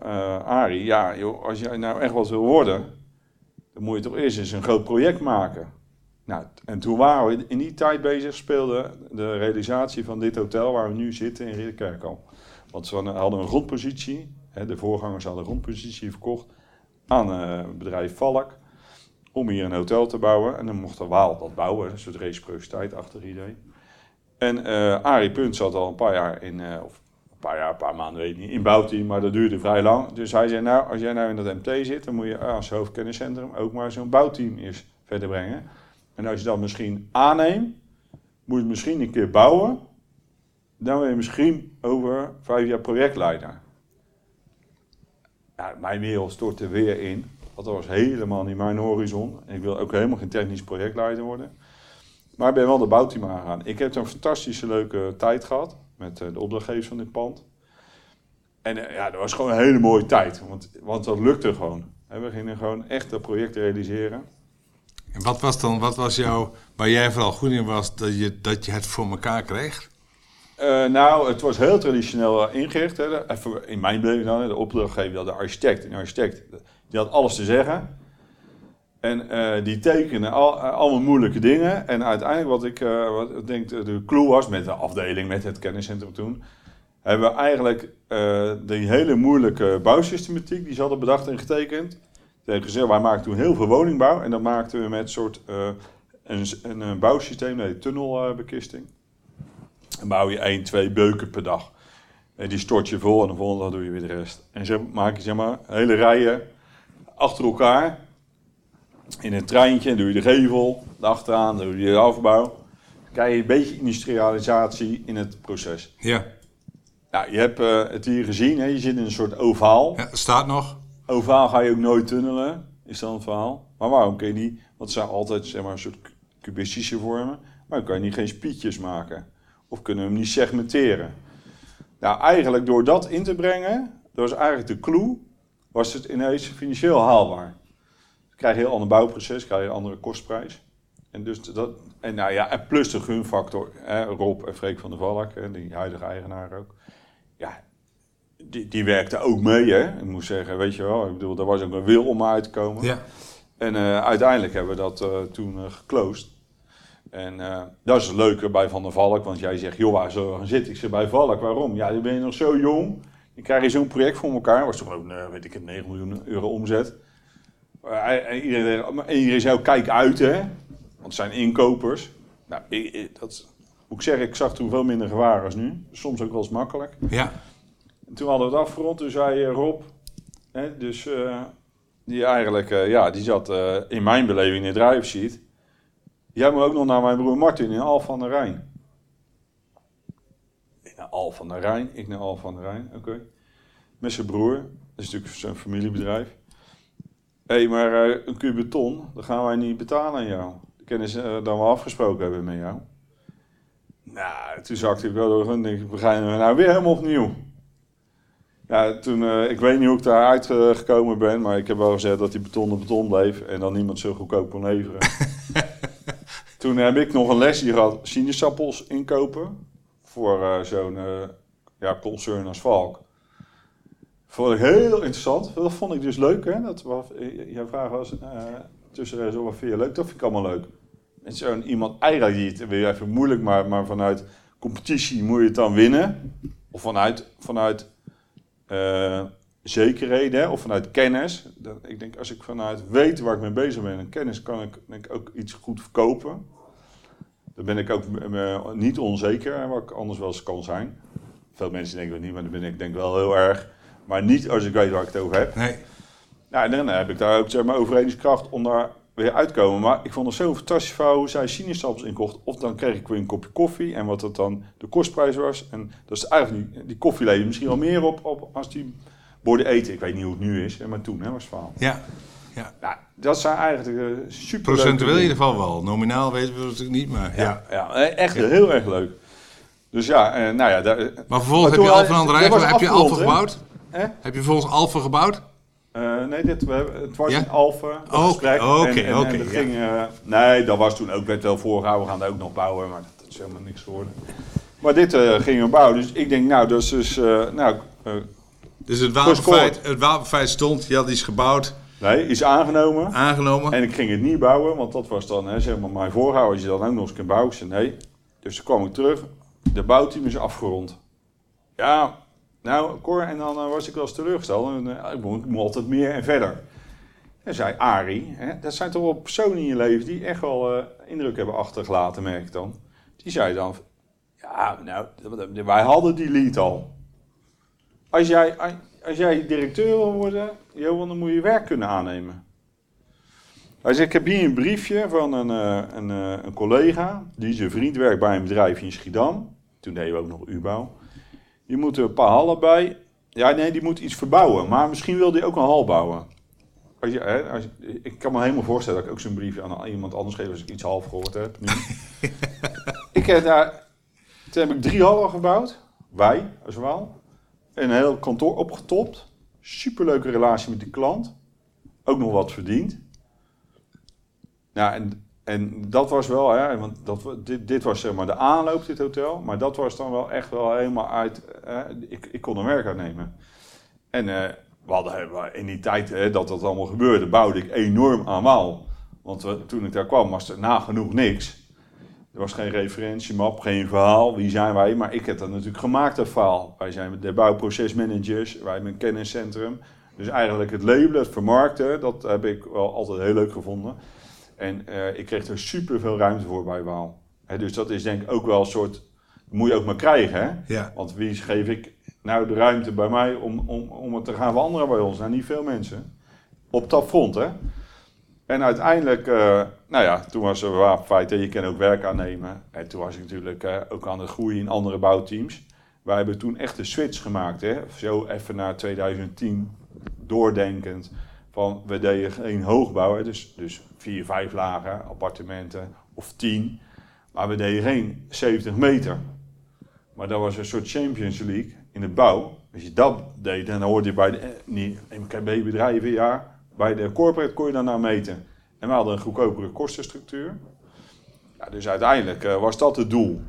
Arie, ja joh, als jij nou echt wat wil worden dan moet je toch eerst eens een groot project maken. Nou, en toen waren we in die tijd bezig, speelde de realisatie van dit hotel waar we nu zitten in Ridderkerk al. Want we hadden een grondpositie, hè, de voorgangers hadden een grondpositie verkocht aan eh, het bedrijf Valk om hier een hotel te bouwen. En dan mocht de Waal dat bouwen, een soort reciprociteit achter idee. En uh, Punt zat al een paar jaar in, uh, of paar jaar, een paar maanden, weet ik niet, in bouwteam, maar dat duurde vrij lang. Dus hij zei, nou, als jij nou in dat MT zit, dan moet je als hoofdkenniscentrum ook maar zo'n bouwteam eerst verder brengen. En als je dat misschien aanneemt, moet je het misschien een keer bouwen. Dan ben je misschien over vijf jaar projectleider. Mijn wereld stort er weer in. Dat was helemaal niet mijn horizon. Ik wil ook helemaal geen technisch projectleider worden. Maar ik ben wel de bouwteam aangegaan. Ik heb een fantastische leuke tijd gehad met eh, de opdrachtgevers van dit pand. En eh, ja, dat was gewoon een hele mooie tijd, want, want dat lukte gewoon. We gingen gewoon echt dat project realiseren. En wat was dan, wat was jouw, waar jij vooral goed in was, dat je, dat je het voor elkaar kreeg? Uh, nou, het was heel traditioneel ingericht. Hè. Even in mijn beleving dan, de opdrachtgever, de architect. Een architect, die had alles te zeggen. En die tekenen al, allemaal moeilijke dingen. En uiteindelijk wat ik, wat denk de clue was met de afdeling, met het kenniscentrum toen, hebben we eigenlijk die hele moeilijke bouwsystematiek die ze hadden bedacht en getekend. Tegen gezegd, wij maakten toen heel veel woningbouw en dat maakten we met een soort een, een, bouwsysteem, nee, tunnelbekisting. Dan bouw je één, twee beuken per dag. En die stort je vol en de volgende dag doe je weer de rest. En zo maak je zeg maar hele rijen achter elkaar in een treintje, doe je de gevel, achteraan doe je de afbouw. Dan krijg je een beetje industrialisatie in het proces. Ja. Nou, je hebt uh, het hier gezien, hè? je zit in een soort ovaal. Ja, staat nog. Ovaal ga je ook nooit tunnelen, is dan het verhaal. Maar waarom kun je niet, want het zijn altijd zeg maar, een soort cubistische vormen, maar dan kan je niet geen spietjes maken. Of kunnen we hem niet segmenteren? Nou, eigenlijk door dat in te brengen, dat was eigenlijk de clue, was het ineens financieel haalbaar. Dan krijg je een heel ander bouwproces, krijg je een andere kostprijs. En, dus dat, en, nou ja, en plus de gunfactor, hè, Rob en Freek van der Valk, hè, die huidige eigenaar ook. Ja, die, die werkte ook mee, hè. Ik moet zeggen, weet je wel, ik bedoel, daar was ook een wil om uit te komen. Ja. En eh, uiteindelijk hebben we dat eh, toen uh, geclosed. En dat is het leuke bij Van der Valk, want jij zegt, joh, waar zullen we gaan zitten? Ik zeg, bij Valk, waarom? Ja, dan ben je nog zo jong. Dan krijg je zo'n project voor elkaar. was toch ook, weet ik het, 9 miljoen euro omzet. en iedereen, en iedereen zei, kijk uit, hè. Want het zijn inkopers. Nou, ik, dat, moet ik zeggen, ik zag toen veel minder gewaar als nu. Soms ook wel eens makkelijk. Ja. En toen hadden we het afgerond, toen zei Rob, hè, dus die eigenlijk, uh, ja, die zat uh, in mijn beleving in de drive sheet. Jij moet ook nog naar mijn broer Martin in Al van der Rijn. Ik naar Al van der Rijn, ik naar Al van der Rijn, oké. Met zijn broer, dat is natuurlijk zijn familiebedrijf. Hé, hey, maar uh, een kuub beton, dat gaan wij niet betalen aan jou. De kennis dan we afgesproken hebben met jou. Nou, toen zakte ik wel door en denk ik, we nou weer helemaal opnieuw. Ja, toen, uh, ik weet niet hoe ik daaruit uh, gekomen ben, maar ik heb wel gezegd dat die beton beton bleef en dan niemand zo goedkoop kon leveren. toen heb ik nog een lesje gehad, sinaasappels inkopen voor uh, zo'n ja, concern als Valk. Vond ik heel interessant. Dat vond ik dus leuk, hè. Dat was, jouw vraag was tussen zo wat vind je leuk? Dat vind ik allemaal leuk. En zo'n iemand, eigenlijk die het weer even moeilijk, maar, maar vanuit competitie moet je het dan winnen. Of vanuit, vanuit zekerheden of vanuit kennis. Dat, ik denk als ik vanuit weet waar ik mee bezig ben en kennis kan ik denk ook iets goed verkopen. Dan ben ik ook uh, niet onzeker, wat ik anders wel eens kan zijn. Veel mensen denken dat niet, maar dan ben ik denk wel heel erg. Maar niet als ik weet waar ik het over heb. Nee. Nou, en dan heb ik daar ook zeg maar, overredingskracht om daar weer uit te komen. Maar ik vond het zo fantastisch vrouw hoe zij sinaasappels inkocht. Of dan kreeg ik weer een kopje koffie en wat dat dan de kostprijs was. En dat is eigenlijk die koffie leverde misschien wel meer op, op als die borden eten. Ik weet niet hoe het nu is, maar toen hè, was het verhaal. Ja. Ja. Nou, dat zijn eigenlijk uh, super Procentueel in ieder geval wel. Nominaal weten we natuurlijk niet, maar ja. Ja, ja echt heel erg leuk. Dus ja, uh, nou ja. Daar, maar vervolgens heb je Alphen aan de heb je Alphen gebouwd? Eh? Heb je vervolgens Alphen gebouwd? Uh, nee, dit, we, het was een oh, gesprek. Oké, oké. nee, dat was toen ook, werd wel voorgehouden, we gaan daar ook nog bouwen, maar dat is helemaal niks geworden. Maar dit gingen we bouwen, dus ik denk, nou, dat is dus, nou... dus het wapenfeit, het wapenfeit stond, je had iets gebouwd. Nee, iets aangenomen. Aangenomen. En ik ging het niet bouwen, want dat was dan, hè, zeg maar, mijn voorhouden, als je dan ook nog eens kan bouwen. Ik zei, nee. Dus toen kwam ik terug, de bouwteam is afgerond. Ja, nou, Cor, en dan uh, was ik wel eens teleurgesteld. En, uh, ik, moet, ik moet altijd meer en verder. En zei Arie, hè, dat zijn toch wel personen in je leven die echt wel uh, indruk hebben achtergelaten, merk ik dan. Die zei dan, ja, nou, wij hadden die lead al. Als jij, als jij directeur wil worden, Johan, dan moet je werk kunnen aannemen. Hij zei, ik heb hier een briefje van een, een, een collega, die zijn vriend werkt bij een bedrijf in Schiedam. Toen deden we ook nog U-bouw. Je moet er een paar hallen bij. Ja, nee, die moet iets verbouwen. Maar misschien wil die ook een hal bouwen. Als je, hè, als je, ik kan me helemaal voorstellen dat ik ook zo'n briefje aan iemand anders geef als ik iets half gehoord heb. ik heb daar, toen heb ik drie hallen gebouwd. Wij, als wel. Een heel kantoor opgetopt. Superleuke relatie met die klant. Ook nog wat verdiend. Nou, en en dat was wel, hè, want dat, dit, dit was zeg maar de aanloop, dit hotel. Maar dat was dan wel echt wel helemaal uit. ik, ik kon er werk uitnemen. En uh, we hadden in die tijd hè, dat dat allemaal gebeurde, bouwde ik enorm aan Waal. Want toen ik daar kwam, was er nagenoeg niks. Er was geen referentiemap, geen verhaal. Wie zijn wij? Maar ik heb dat natuurlijk gemaakt, dat verhaal. Wij zijn de bouwprocesmanagers, wij hebben een kenniscentrum. Dus eigenlijk het labelen, het vermarkten, dat heb ik wel altijd heel leuk gevonden. En uh, ik kreeg er super veel ruimte voor bij Waal. dus dat is denk ik ook wel een soort. Moet je ook maar krijgen, hè? Ja. Want wie geef ik nou de ruimte bij mij om, om, om het te gaan veranderen bij ons? Nou, niet veel mensen. Op dat front, hè? En uiteindelijk, uh, nou ja, toen was er wapenfeit, je kan ook werk aannemen. En toen was ik natuurlijk uh, ook aan het groeien in andere bouwteams. Wij hebben toen echt een switch gemaakt, hè? Zo even naar 2010, doordenkend. Van, we deden geen hoogbouw, dus, dus vier, vijf lagen appartementen of tien. Maar we deden geen 70 meter. Maar dat was een soort Champions League in de bouw. Als je dat deed, dan hoorde je bij de eh, MKB-bedrijven, ja, bij de corporate kon je dan nou meten. En we hadden een goedkopere kostenstructuur. Ja, dus uiteindelijk uh, was dat het doel.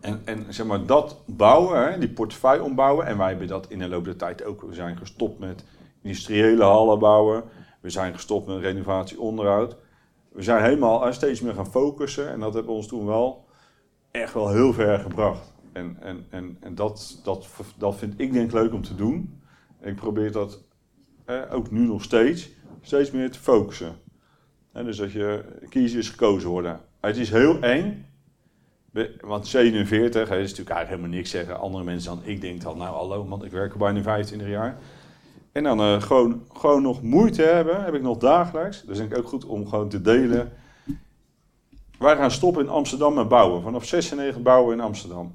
En, en zeg maar dat bouwen, hè, die portefeuille ombouwen. En wij hebben dat in de loop der tijd ook. We zijn gestopt met industriële hallen bouwen. We zijn gestopt met renovatie onderhoud. We zijn helemaal steeds meer gaan focussen. En dat heeft ons toen wel echt wel heel ver gebracht. En, en, en, en dat, dat, dat vind ik denk leuk om te doen. ik probeer dat ook nu nog steeds, steeds meer te focussen. En dus dat je kiezen is gekozen worden. Het is heel eng. Want 47, hè, is natuurlijk eigenlijk helemaal niks zeggen. Andere mensen dan ik denk dan, nou hallo man, ik werk al bijna 25 jaar. En dan uh, gewoon, gewoon nog moeite hebben, heb ik nog dagelijks. Dus denk ik ook goed om gewoon te delen. Wij gaan stoppen in Amsterdam met bouwen. Vanaf 96 bouwen in Amsterdam.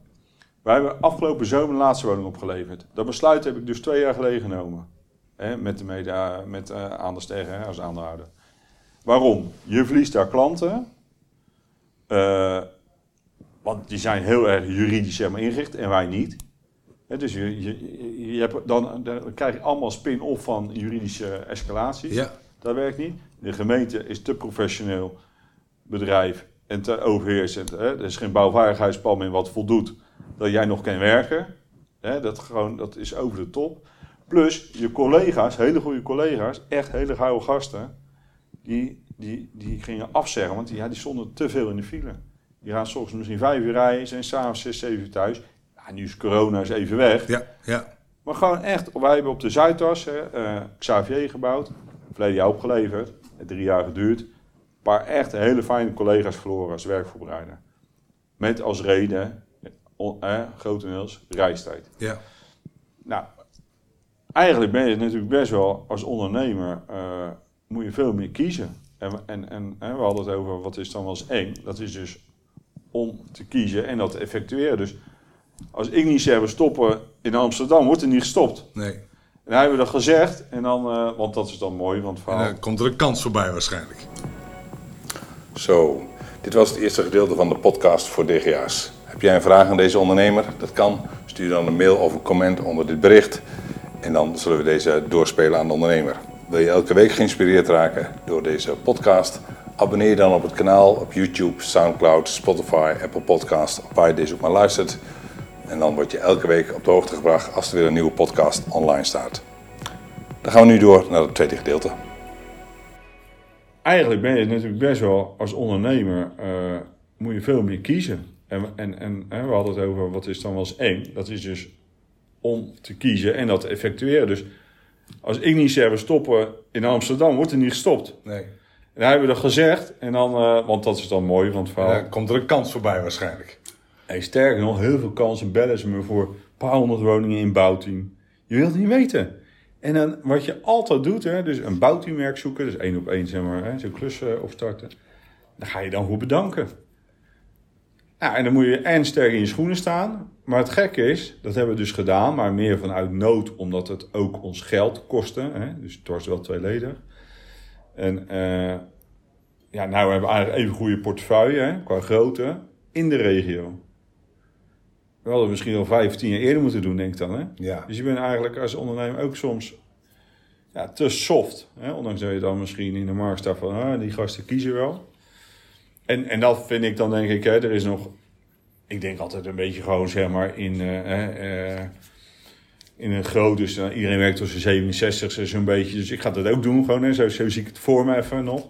Wij hebben afgelopen zomer een laatste woning opgeleverd. Dat besluit heb ik dus twee jaar geleden genomen. Hè, met de media, met uh, Anders tegen als aandeelhouder. Waarom? Je verliest daar klanten. Uh, want die zijn heel erg juridisch zeg maar, ingericht en wij niet. dus je, je, je hebt dan, dan krijg je allemaal spin-off van juridische escalaties. Ja. Dat werkt niet. De gemeente is te professioneel bedrijf en te overheersend. Hè. Er is geen bouwvaardigheidsplan meer wat voldoet dat jij nog kan werken. Hè. Dat, gewoon, dat is over de top. Plus je collega's, hele goede collega's, echt hele gouden gasten, die, die, die gingen afzeggen, want die, ja, die stonden te veel in de file. Die gaan soms misschien vijf uur rijden, zijn s'avonds zes, zeven uur thuis. Ja, nu is corona is even weg. Ja, ja. Maar gewoon echt, wij hebben op de Zuidas uh, Xavier gebouwd. Verleden jaar opgeleverd. Drie jaar geduurd. Een paar echt hele fijne collega's verloren als werkvoorbereider. Met als reden, eh, grotendeels, reistijd. Ja. Nou, eigenlijk ben je natuurlijk best wel als ondernemer, uh, moet je veel meer kiezen. En, en, en, we hadden het over wat is dan wel eens eng. Dat is dus om te kiezen en dat te effectueren. Dus als ik niet zeg we stoppen in Amsterdam, wordt er niet gestopt. Nee. En dan hebben we dat gezegd, en dan, uh, want dat is dan mooi. Want verhaal... En dan komt er een kans voorbij waarschijnlijk. Zo, dit was het eerste gedeelte van de podcast voor DGA's. Heb jij een vraag aan deze ondernemer? Dat kan. Stuur dan een mail of een comment onder dit bericht. En dan zullen we deze doorspelen aan de ondernemer. Wil je elke week geïnspireerd raken door deze podcast? Abonneer je dan op het kanaal op YouTube, Soundcloud, Spotify, Apple Podcast, waar je deze ook maar luistert. En dan word je elke week op de hoogte gebracht als er weer een nieuwe podcast online staat. Dan gaan we nu door naar het tweede gedeelte. Eigenlijk ben je natuurlijk best wel als ondernemer, uh, moet je veel meer kiezen. En, en, en we hadden het over wat is dan wel eens eng. Dat is dus om te kiezen en dat te effectueren. Dus als ik niet zeg we stoppen in Amsterdam, wordt er niet gestopt. Nee. En dan hebben we dat gezegd, en dan, uh, want dat is dan mooi van het verhaal. komt er een kans voorbij waarschijnlijk. En sterker nog, heel veel kansen bellen ze me voor een paar honderd woningen in bouwteam. Je wilt het niet weten. En dan wat je altijd doet, hè, dus een bouwteamwerk zoeken, dus één op één zeg maar, zo'n klus opstarten. Dan ga je dan voor bedanken. Ja, en dan moet je en sterk in je schoenen staan. Maar het gekke is, dat hebben we dus gedaan, maar meer vanuit nood, omdat het ook ons geld kostte. Hè? Dus het was wel tweeledig. En uh, ja, nou hebben we eigenlijk even goede portefeuille hè, qua grootte in de regio. We hadden misschien al vijf, tien jaar eerder moeten doen, denk ik dan. Hè? Ja. Dus je bent eigenlijk als ondernemer ook soms ja, te soft. Hè? Ondanks dat je dan misschien in de markt staat van, ah, die gasten kiezen wel. En, en dat vind ik dan denk ik, hè, er is nog... Ik denk altijd een beetje gewoon, zeg maar, in... Uh, uh, in een groot, dus uh, iedereen werkt tussen 67 zo'n beetje. Dus ik ga dat ook doen gewoon. Hè. Zo, zo zie ik het voor me even nog.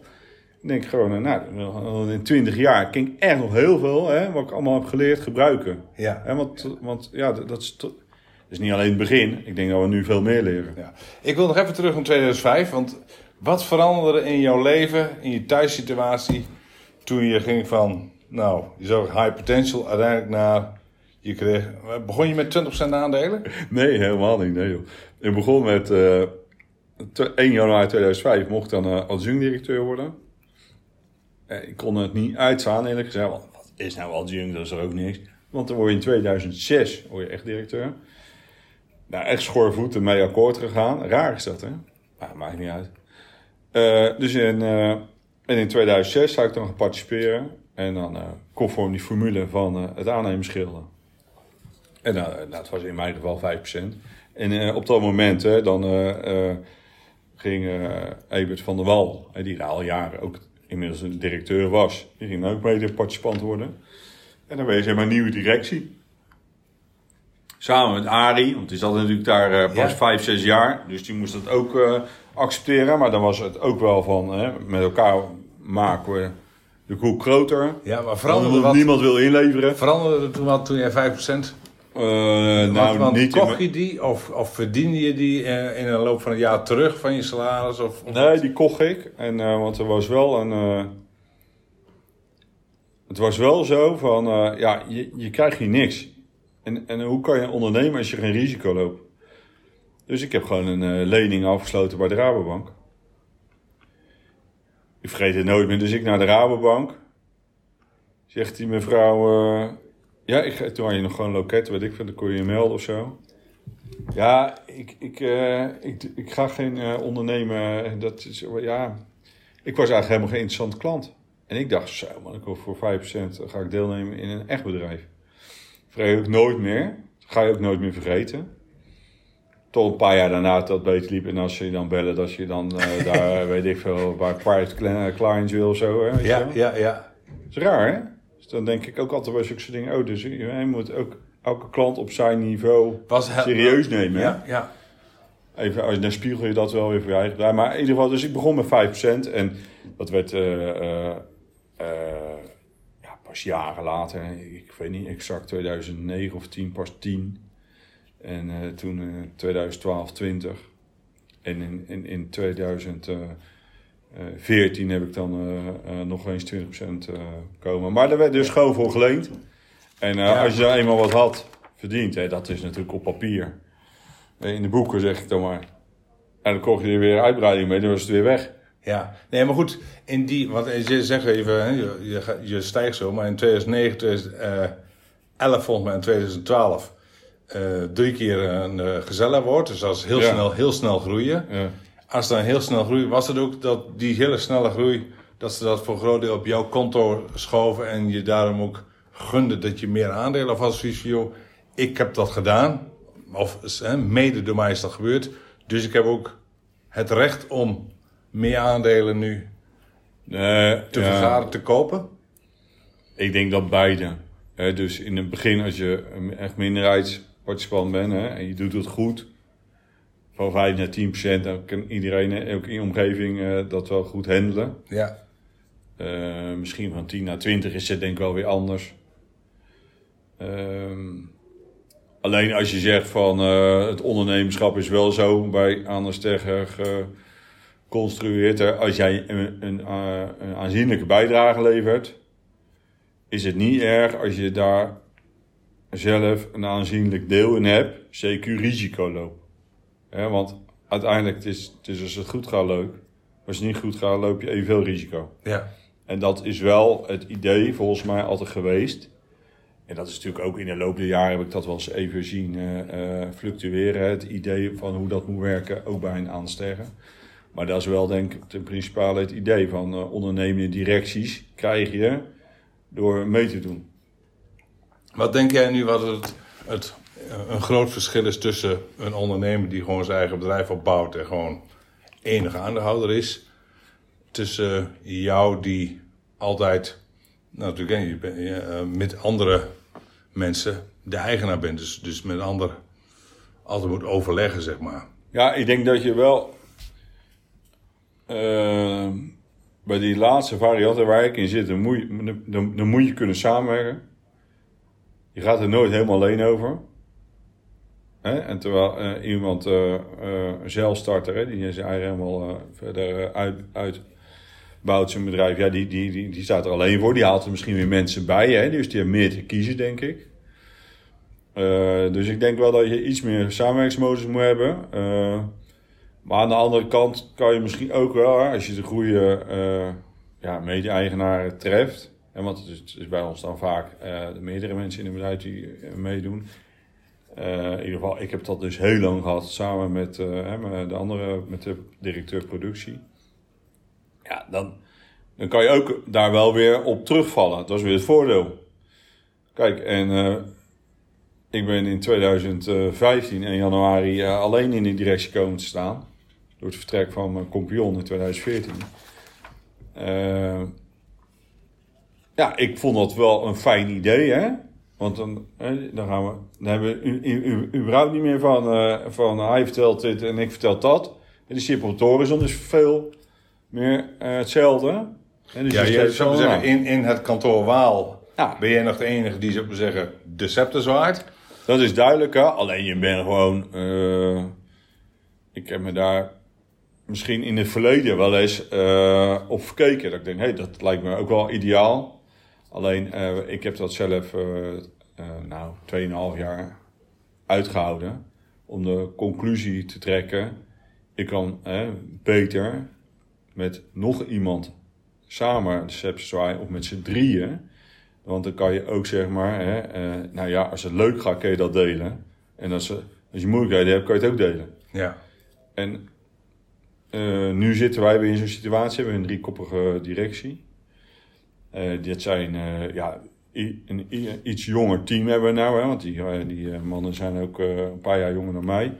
Ik denk gewoon, nou, in 20 jaar kan ik echt nog heel veel, hè, wat ik allemaal heb geleerd, gebruiken. Ja. Hè, want, want ja, dat is, dat is niet alleen het begin. Ik denk dat we nu veel meer leren. Ja. Ik wil nog even terug naar 2005, want wat veranderde in jouw leven, in je thuissituatie, toen je ging van, nou, je zag high potential uiteindelijk naar je kreeg, begon je met 20% aandelen? Nee, helemaal niet. Nee, joh. Ik begon met uh, 1 januari 2005 mocht ik dan uh, adjunct-directeur worden. Uh, ik kon het niet uitstaan, eerlijk gezegd. Wat is nou adjunct? Dat is er ook niks. Want dan word je in 2006 word je echt directeur. Nou, echt schoorvoeten mee akkoord gegaan. Raar is dat, hè? Maar maakt niet uit. Dus in, en in 2006 zou ik dan gaan participeren. En dan uh, conform die formule van het aannemersschilder En nou, nou, het was in mijn geval 5%. En eh, op dat moment hè, dan eh, eh, ging eh Ebert van der Wal, die al jaren ook inmiddels een directeur was, die ging ook mede participant worden. En dan ben je zeg maar nieuwe directie. Samen met Arie, want die zat natuurlijk daar eh, pas Ja. vijf, zes jaar. Dus die moest dat ook eh, accepteren. Maar dan was het ook wel van, hè, met elkaar maken we de koek groter. Ja, maar veranderde wat, niemand wil inleveren. veranderde toen wat toen jij 5%? Eh, Nou, nou, want niet kocht je die of, of verdiende je die in de loop van het jaar terug van je salaris? Of, of- Nee, die kocht ik. En, want er was wel een. het was wel zo van. ja, je, je krijgt hier niks. En, en hoe kan je ondernemen als je geen risico loopt? Dus ik heb gewoon een eh, lening afgesloten bij de Rabobank. Ik vergeet het nooit meer. Dus ik naar de Rabobank. Zegt die mevrouw. eh, ja, ik, toen had je nog gewoon loket, weet ik veel. Dan kon je je melden of zo. Ja, ik, ik, eh, ik, ik ga geen ondernemen. Dat is, ja, ik was eigenlijk helemaal geen interessante klant. En ik dacht, zo man, ik voor 5% ga ik deelnemen in een echt bedrijf. Vergeet ook nooit meer. Ga je ook nooit meer vergeten. Tot een paar jaar daarna dat het beter liep. En als je dan bellen, dat je dan eh, daar, weet ik veel, bij private cli- clients wil of zo. Hè, weet ja, wel. ja, ja. Dat is raar, hè? Dus dan denk ik ook altijd bij zulke dingen. Oh, dus je, moet ook elke klant op zijn niveau Was serieus nemen. hè? Ja, ja. Even, als, dan spiegel je dat wel weer voor je eigen. Maar in ieder geval, dus ik begon met 5%. En dat werd eh, eh, eh, pas jaren later. Ik weet niet exact 2009 of 10, pas 10. En eh, toen eh 2012, 20. En in, in, in 2014 heb ik dan eh, eh, nog eens 20% eh komen. Maar daar werd dus gewoon voor geleend. En eh, Ja. als je dan eenmaal wat had verdiend, hè, dat is natuurlijk op papier. Eh, In de boeken zeg ik dan maar. En dan kocht je er weer uitbreiding mee, dan was het weer weg. Ja, nee, maar goed, in die, want je zegt even, je, je, je stijgt zo, maar in 2009, 2011 volgens mij in 2012, eh, drie keer een uh, gezella wordt, dus dat is heel, Ja. snel, heel snel groeien. Ja. Als dan heel snel groeit, was het ook dat die hele snelle groei, dat ze dat voor een groot deel op jouw konto schoven en je daarom ook gunde dat je meer aandelen zoiets van, joh, ik heb dat gedaan, of hè, mede door mij is dat gebeurd, dus ik heb ook het recht om meer aandelen nu Nee, te ja. vergaren, te kopen. Ik denk dat beide. Dus in het begin, als je een echt minderheidsparticipant bent hè, en je doet het goed, van 5 naar 10 procent, dan kan iedereen, ook in je omgeving, eh, dat wel goed handelen. Ja. Eh, misschien van 10 naar 20 is het denk ik wel weer anders. Ehm, alleen als je zegt van eh, het ondernemerschap is wel zo bij Anders Tegger geconstrueerd. hè. Als jij een, een, eh, een aanzienlijke bijdrage levert, is het niet erg als je daar zelf een aanzienlijk deel in hebt, CQ risico loopt. Want uiteindelijk het is het is als het goed gaat leuk. Als het niet goed gaat, loop je evenveel risico. Ja. En dat is wel het idee volgens mij altijd geweest. En dat is natuurlijk ook in de loop der jaren heb ik dat wel eens even zien eh, eh, fluctueren. Het idee van hoe dat moet werken, ook bij een aansterren. Maar dat is wel denk ik ten principale het idee van eh ondernemende directies krijg je door mee te doen. Wat denk jij nu wat het, het eh, een groot verschil is tussen een ondernemer die gewoon zijn eigen bedrijf opbouwt en gewoon enige aandeelhouder is, tussen jou die altijd, nou, natuurlijk, je bent, eh, met andere mensen de eigenaar bent, dus, dus met een ander altijd moet overleggen, zeg maar. Ja, ik denk dat je wel eh, bij die laatste varianten waar ik in zit, dan moet, je, dan, dan moet je kunnen samenwerken. Je gaat er nooit helemaal alleen over. Hè? En terwijl eh, iemand, een zelfstarter, hè, die zijn eigen helemaal verder uit, uitbouwt zijn bedrijf, ja, die, die, die, die staat er alleen voor. Die haalt er misschien weer mensen bij, hè? dus die hebben meer te kiezen, denk ik. Dus ik denk wel dat je iets meer samenwerkingsmodus moet hebben. Eh, maar aan de andere kant kan je misschien ook wel, als je de goede eh ja, mede-eigenaren treft. En want het is, bij ons dan vaak eh, de meerdere mensen in het bedrijf die eh, meedoen. Eh, in ieder geval, ik heb dat dus heel lang gehad samen met de andere, met de directeur productie. Ja, dan, dan kan je ook daar wel weer op terugvallen. Dat is weer het voordeel. Kijk, en ik ben in 2015 in januari alleen in de directie komen te staan. Door het vertrek van mijn compagnon in 2014. Eh, ja, ik vond dat wel een fijn idee, hè. Want dan, dan gaan we, dan hebben we u, u, u- überhaupt niet meer van, eh, van hij vertelt dit en ik vertel dat. En de Ship Horizon is veel meer eh, hetzelfde. En dus Ja, je zou zeggen, in, in het kantoor Waal Ja. ben jij nog de enige die, zou zeggen, de scepter zwaait. Dat is duidelijk, hè? Alleen je bent gewoon. eh, ik heb me daar misschien in het verleden wel eens eh, op verkeken. Dat ik denk, hé, hey, dat lijkt me ook wel ideaal. Alleen, eh, ik heb dat zelf, eh nou, 2,5 jaar uitgehouden. Om de conclusie te trekken. Ik kan beter met nog iemand samen de sepsis zwaaien, of met z'n drieën. Want dan kan je ook zeg maar, hè, eh, nou ja, als het leuk gaat, kun je dat delen. En als, je- als je moeilijkheden hebt, kan je het ook delen. Ja. En eh, nu zitten wij weer in zo'n situatie, we hebben een driekoppige directie. Eh, dit zijn eh, ja, een iets jonger team hebben we nou, hè, want die, die mannen zijn ook een paar jaar jonger dan mij.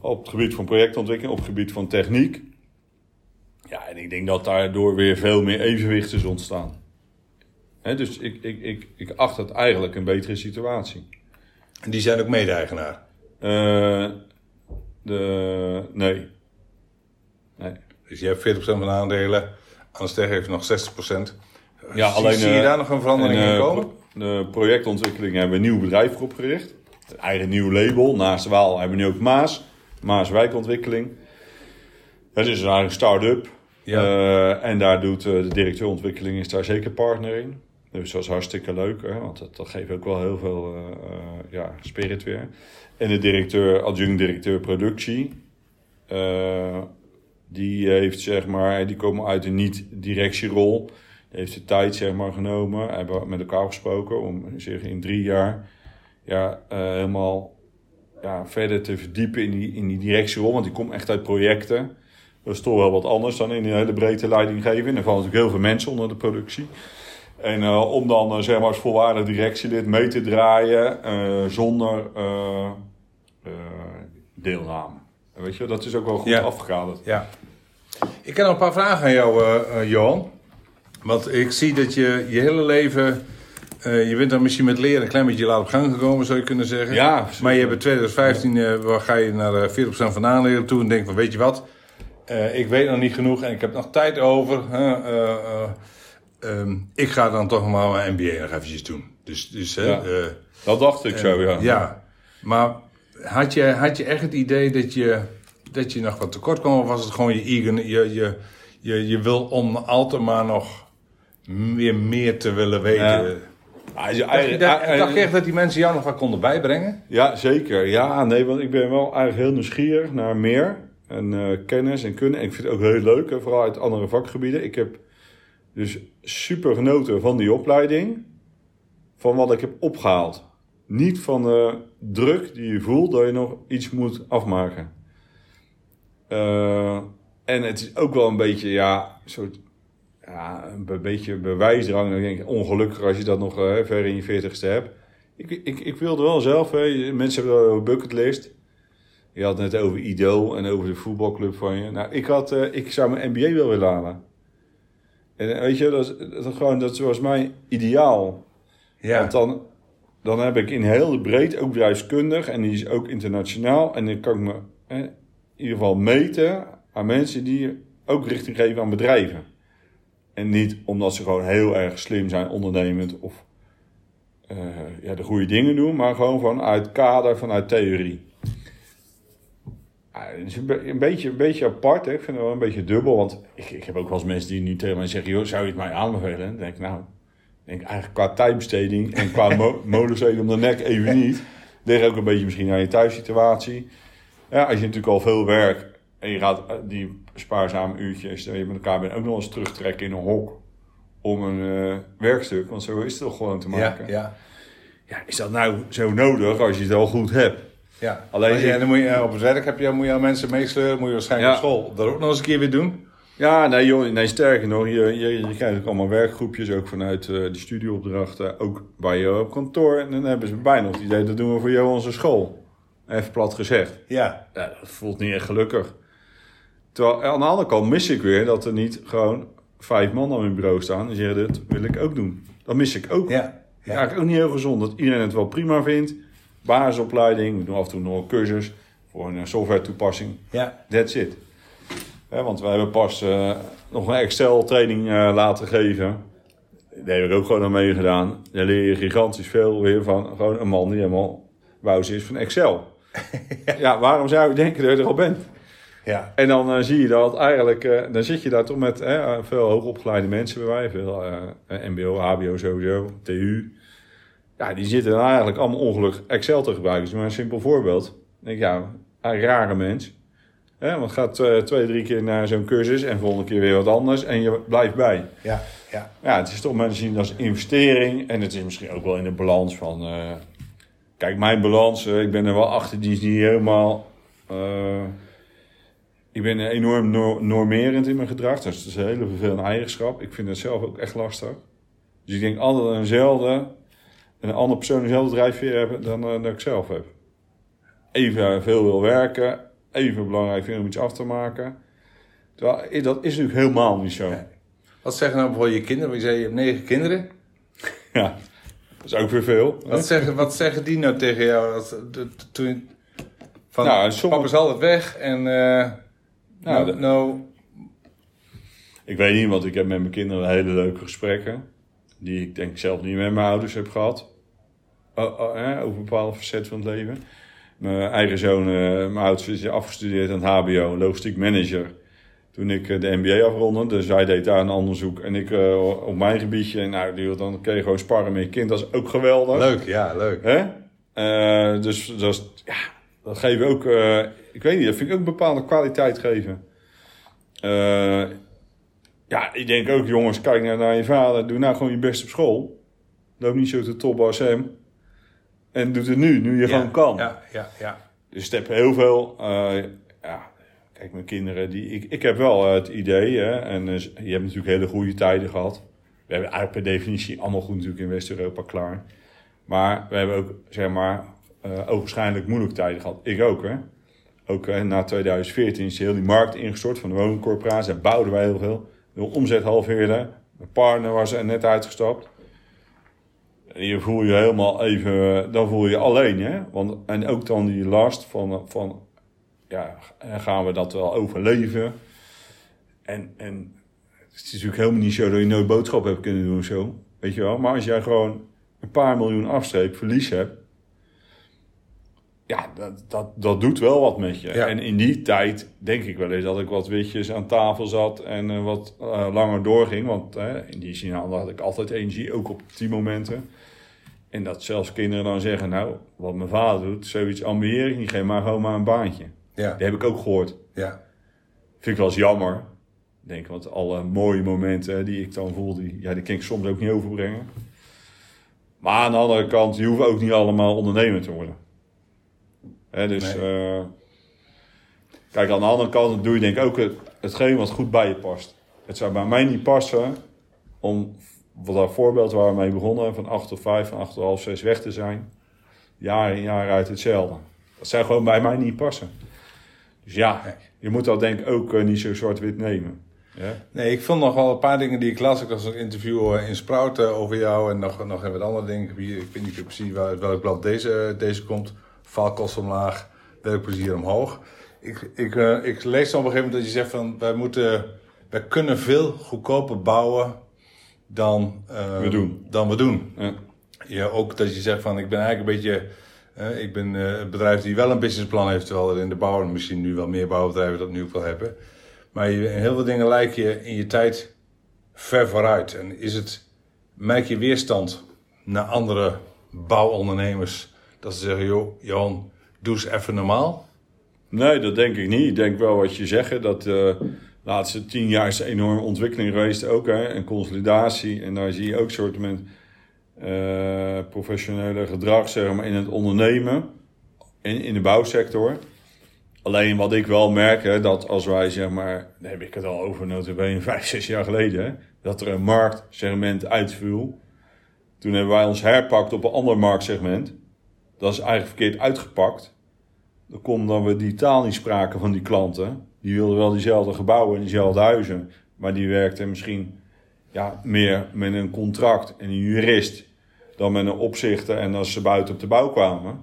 Op het gebied van projectontwikkeling, op het gebied van techniek. Ja, en ik denk dat daardoor weer veel meer evenwicht is ontstaan. Hè, dus ik, ik, ik, ik acht het eigenlijk een betere situatie. En die zijn ook mede-eigenaar. De, nee. Dus je hebt 40% van de aandelen. Anasteg heeft nog 60%. Ja, zie, alleen, zie je eh, daar nog een verandering in eh, komen? de projectontwikkeling hebben we een nieuw bedrijf opgericht. Een eigen nieuw label. Naast Waal hebben we nu ook Maas. Maas Wijkontwikkeling. Het is eigenlijk een start-up. Ja. Eh, en daar doet eh, de directeur ontwikkeling is daar zeker partner in. Dus dat is hartstikke leuk, hè, want dat, dat geeft ook wel heel veel eh, eh, ja, spirit weer. En de directeur, adjunct-directeur productie, eh, die heeft zeg maar, die komen uit een niet-directierol. Die heeft de tijd zeg maar genomen, hebben met elkaar gesproken om zich in drie jaar ja, eh, helemaal ja, verder te verdiepen in die, in die directierol. Want die komt echt uit projecten. Dat is toch wel wat anders dan in een hele breedte leiding geven. En er vallen natuurlijk heel veel mensen onder de productie. En eh, om dan eh, zeg maar als volwaardig directielid mee te draaien zonder deelname. En Weet je, dat is ook wel goed Ja. afgekaderd. Ja. Ik heb nog een paar vragen aan jou, eh, eh, Johan. Want ik zie dat je je hele leven... eh, je bent dan misschien met leren een klein beetje laat op gang gekomen, zou je kunnen zeggen. Ja, Maar je hebt in 2015, eh, waar ga je naar eh, 40% van de aandelen toe en denk van, weet je wat? Ik weet nog niet genoeg en ik heb nog tijd over. eh, eh, ehm, ik ga dan toch maar mijn MBA nog eventjes doen. Dus, dus Ja. Dat dacht ik zo, ja. ja, maar had je, had je echt het idee dat je, dat je nog wat tekort kwam? Of was het gewoon je eager, je, je, je, je wil om altijd maar nog meer, meer te willen weten? Ja. Hij is Dacht je, eigenlijk- dat- hij- dacht je echt dat die mensen jou nog wat konden bijbrengen? Ja, zeker. Ja, nee, want ik ben wel eigenlijk heel nieuwsgierig naar meer. En eh, kennis en kunnen. En ik vind het ook heel leuk, hè, vooral uit andere vakgebieden. Ik heb dus super genoten van die opleiding. Van wat ik heb opgehaald. Niet van de druk die je voelt dat je nog iets moet afmaken. Eh, en het is ook wel een beetje, ja, een soort, ja, een be- beetje bewijsdrang. Dan denk ik, ongelukkig als je dat nog eh, ver in je veertigste hebt. Ik, ik, ik wilde wel zelf, hè. mensen hebben een bucketlist. Je had het net over Ido en over de voetbalclub van je. Nou, ik, had, eh, ik zou mijn MBA wel willen halen. En weet je, dat, is- dat, gewoon, dat was mijn ideaal. Ja. Want dan, dan heb ik in heel de breed, ook bedrijfskundig, en die is ook internationaal. En dan kan ik me ieder geval meten aan mensen die ook richting geven aan bedrijven. En niet omdat ze gewoon heel erg slim zijn, ondernemend of eh, ja, de goede dingen doen, maar gewoon vanuit kader, vanuit theorie. Ja, het is een, be- een, beetje, een beetje apart, hè? ik vind het wel een beetje dubbel, want ik, ik heb ook wel eens mensen die nu tegen mij zeggen, joh, zou je het mij aanbevelen? Dan denk ik, nou, denk eigenlijk qua tijdbesteding en qua mo om de nek even niet. Ligt ook een beetje misschien aan je thuissituatie. Ja, als je natuurlijk al veel werkt en je gaat eh, die spaarzame uurtjes, dat je met elkaar bent, ook nog eens terugtrekken in een hok om een eh, werkstuk, want zo is het toch gewoon te ja, maken. ja, Ja, is dat nou zo nodig als je het al goed hebt? ja. Alleen dan moet je, eh, op het werk heb je, moet je aan mensen meesleuren, moet je waarschijnlijk Ja. op school dat ook nog eens een keer weer doen. Ja, nee, joh, nee sterker nog, je, je, je krijgt ook allemaal werkgroepjes, ook vanuit uh, de studieopdrachten, ook bij je op kantoor. En dan hebben ze bijna het idee, dat doen we voor jou onze school. Even plat gezegd. Ja. ja. Dat voelt niet echt gelukkig. Terwijl aan de andere kant mis ik weer dat er niet gewoon vijf man aan mijn bureau staan en zeggen, dit wil ik ook doen. Dat mis ik ook. Ja. Ja. Eigenlijk ook niet heel gezond, dat iedereen het wel prima vindt. Basisopleiding, we doen af en toe nog een cursus voor een software toepassing. Ja. That's it. Ja, want wij hebben pas uh, nog een Excel training uh, laten geven. Daar heb ik ook gewoon aan meegedaan. Daar leer je gigantisch veel weer van gewoon een man die helemaal wous is van Excel. ja. ja, waarom zou je denken dat je er al bent? Ja. En dan uh, zie je dat eigenlijk, dan zit je daar toch met veel hoogopgeleide mensen bij wij, veel MBO, HBO sowieso, TU. Ja, die zitten dan eigenlijk allemaal ongelukkig Excel te gebruiken. Dus maar een simpel voorbeeld. Dan denk ik, ja, een rare mens. Hè, want gaat uh, twee, drie keer naar zo'n cursus en volgende keer weer wat anders en je blijft bij. Ja, ja. ja het is toch mensen zien als investering en het is misschien ook wel in de balans van. Kijk, mijn balans, uh, ik ben er wel achter, die is niet helemaal. ik ben enorm no normerend in mijn gedrag, dat is een hele vervelende eigenschap. Ik vind het zelf ook echt lastig. Dus ik denk altijd eenzelfde, een andere persoon dezelfde drijfveer hebben dan dat ik zelf heb. Even veel wil werken, even belangrijk vind om iets af te maken. Terwijl, dat is natuurlijk helemaal niet zo. Nee. Wat zeggen nou bijvoorbeeld je kinderen? Je zei je hebt negen kinderen. Ja, dat is ook weer veel. Wat zeggen, wat zeggen die nou tegen jou? Dat, toen, van, nou, sommige... papa is altijd weg en... Uh, nou, no, no, Ik weet niet, want ik heb met mijn kinderen hele leuke gesprekken. Die ik denk zelf niet met mijn ouders heb gehad. Oh, oh, eh, over bepaalde facetten van het leven. Mijn eigen zoon, uh, mijn oudste, is afgestudeerd aan het HBO, logistiek manager. Toen ik uh, de MBA afronde, dus hij deed daar een onderzoek en ik uh, op mijn gebiedje. Nou, die, dan kun je gewoon sparren met je kind, dat is ook geweldig. Leuk, ja, leuk. Hè? dus dat, is, ja, dat geeft ook, ik weet niet, dat vind ik ook een bepaalde kwaliteit geven. ja, ik denk ook, jongens, kijk naar, naar je vader, doe nou gewoon je best op school. Loop niet zo te top als hem. En doet het nu, nu je ja, gewoon kan. Ja, ja, ja. Dus ik heb heel veel. Ja, kijk, mijn kinderen, die, ik, ik heb wel het idee, hè, en uh, je hebt natuurlijk hele goede tijden gehad. We hebben eigenlijk per definitie allemaal goed natuurlijk in West-Europa klaar. Maar we hebben ook, zeg maar, uh, moeilijke tijden gehad. Ik ook, hè. Ook na 2014 is heel die markt ingestort van de woningcorporatie. Daar bouwden wij heel veel. De omzet halveerde. Mijn partner was er net uitgestapt. Je voel je helemaal even, dan voel je alleen, hè? Want, en ook dan die last van, van ja, gaan we dat wel overleven? En, en het is natuurlijk helemaal niet zo dat je nooit boodschap hebt kunnen doen of zo, weet je wel? Maar als jij gewoon een paar miljoen afstreep, verlies hebt, ja, dat, dat, dat doet wel wat met je. Ja. En in die tijd denk ik wel eens dat ik wat witjes aan tafel zat en uh, wat uh, langer doorging. Want uh, in die zin had ik altijd energie, ook op die momenten. En dat zelfs kinderen dan zeggen, nou, wat mijn vader doet, zoiets ambieer ik niet, geef maar gewoon maar een baantje. Ja. Die heb ik ook gehoord. Ja. Vind ik wel eens jammer. Denk, want alle mooie momenten die ik dan voel, die, ja, die kan ik soms ook niet overbrengen. Maar aan de andere kant, je hoeft ook niet allemaal ondernemer te worden. Hè, dus, Nee. uh, kijk, aan de andere kant doe je denk ik ook het, hetgeen wat goed bij je past. Het zou bij mij niet passen om, wat dat voorbeeld waar we mee begonnen, van 8 tot 5, van 8 tot half 6 weg te zijn. Jaar in jaar uit hetzelfde. Dat zou gewoon bij mij niet passen. Dus ja, je moet dat denk ik ook uh, niet zo zwart-wit nemen. Ja? Nee, ik vond nog wel een paar dingen die ik las. Ik was een interview eh, in Sprout over jou en nog, nog even wat andere dingen. Ik weet niet precies uit welk blad deze, deze komt. Valkost omlaag, werkplezier omhoog. Ik, ik, uh, ik lees dan op een gegeven moment dat je zegt van wij moeten, wij kunnen veel goedkoper bouwen dan we doen. Dan we doen. Ja. Ja, ook dat je zegt van ik ben eigenlijk een beetje ik ben een bedrijf die wel een businessplan heeft, terwijl er in de bouw misschien nu wel meer bouwbedrijven dat nu ook wel hebben. Maar heel veel dingen lijk je in je tijd ver vooruit. En is het, merk je weerstand naar andere bouwondernemers dat ze zeggen, joh, Johan, doe eens even normaal? Nee, dat denk ik niet. Ik denk wel wat je zegt, dat de laatste tien jaar is een enorme ontwikkeling geweest ook, hè, en consolidatie. En daar zie je ook soort met uh, professionele gedrag zeg maar, in het ondernemen, in, in de bouwsector. Alleen wat ik wel merk, hè, dat als wij zeg maar, daar heb ik het al over notabene vijf, zes jaar geleden, hè, dat er een marktsegment uitviel. Toen hebben wij ons herpakt op een ander marktsegment. Dat is eigenlijk verkeerd uitgepakt. Dan kon dan we die taal niet spraken van die klanten. Die wilden wel diezelfde gebouwen en diezelfde huizen. Maar die werkten misschien ja, meer met een contract en een jurist dan met een opzichter en als ze buiten op de bouw kwamen.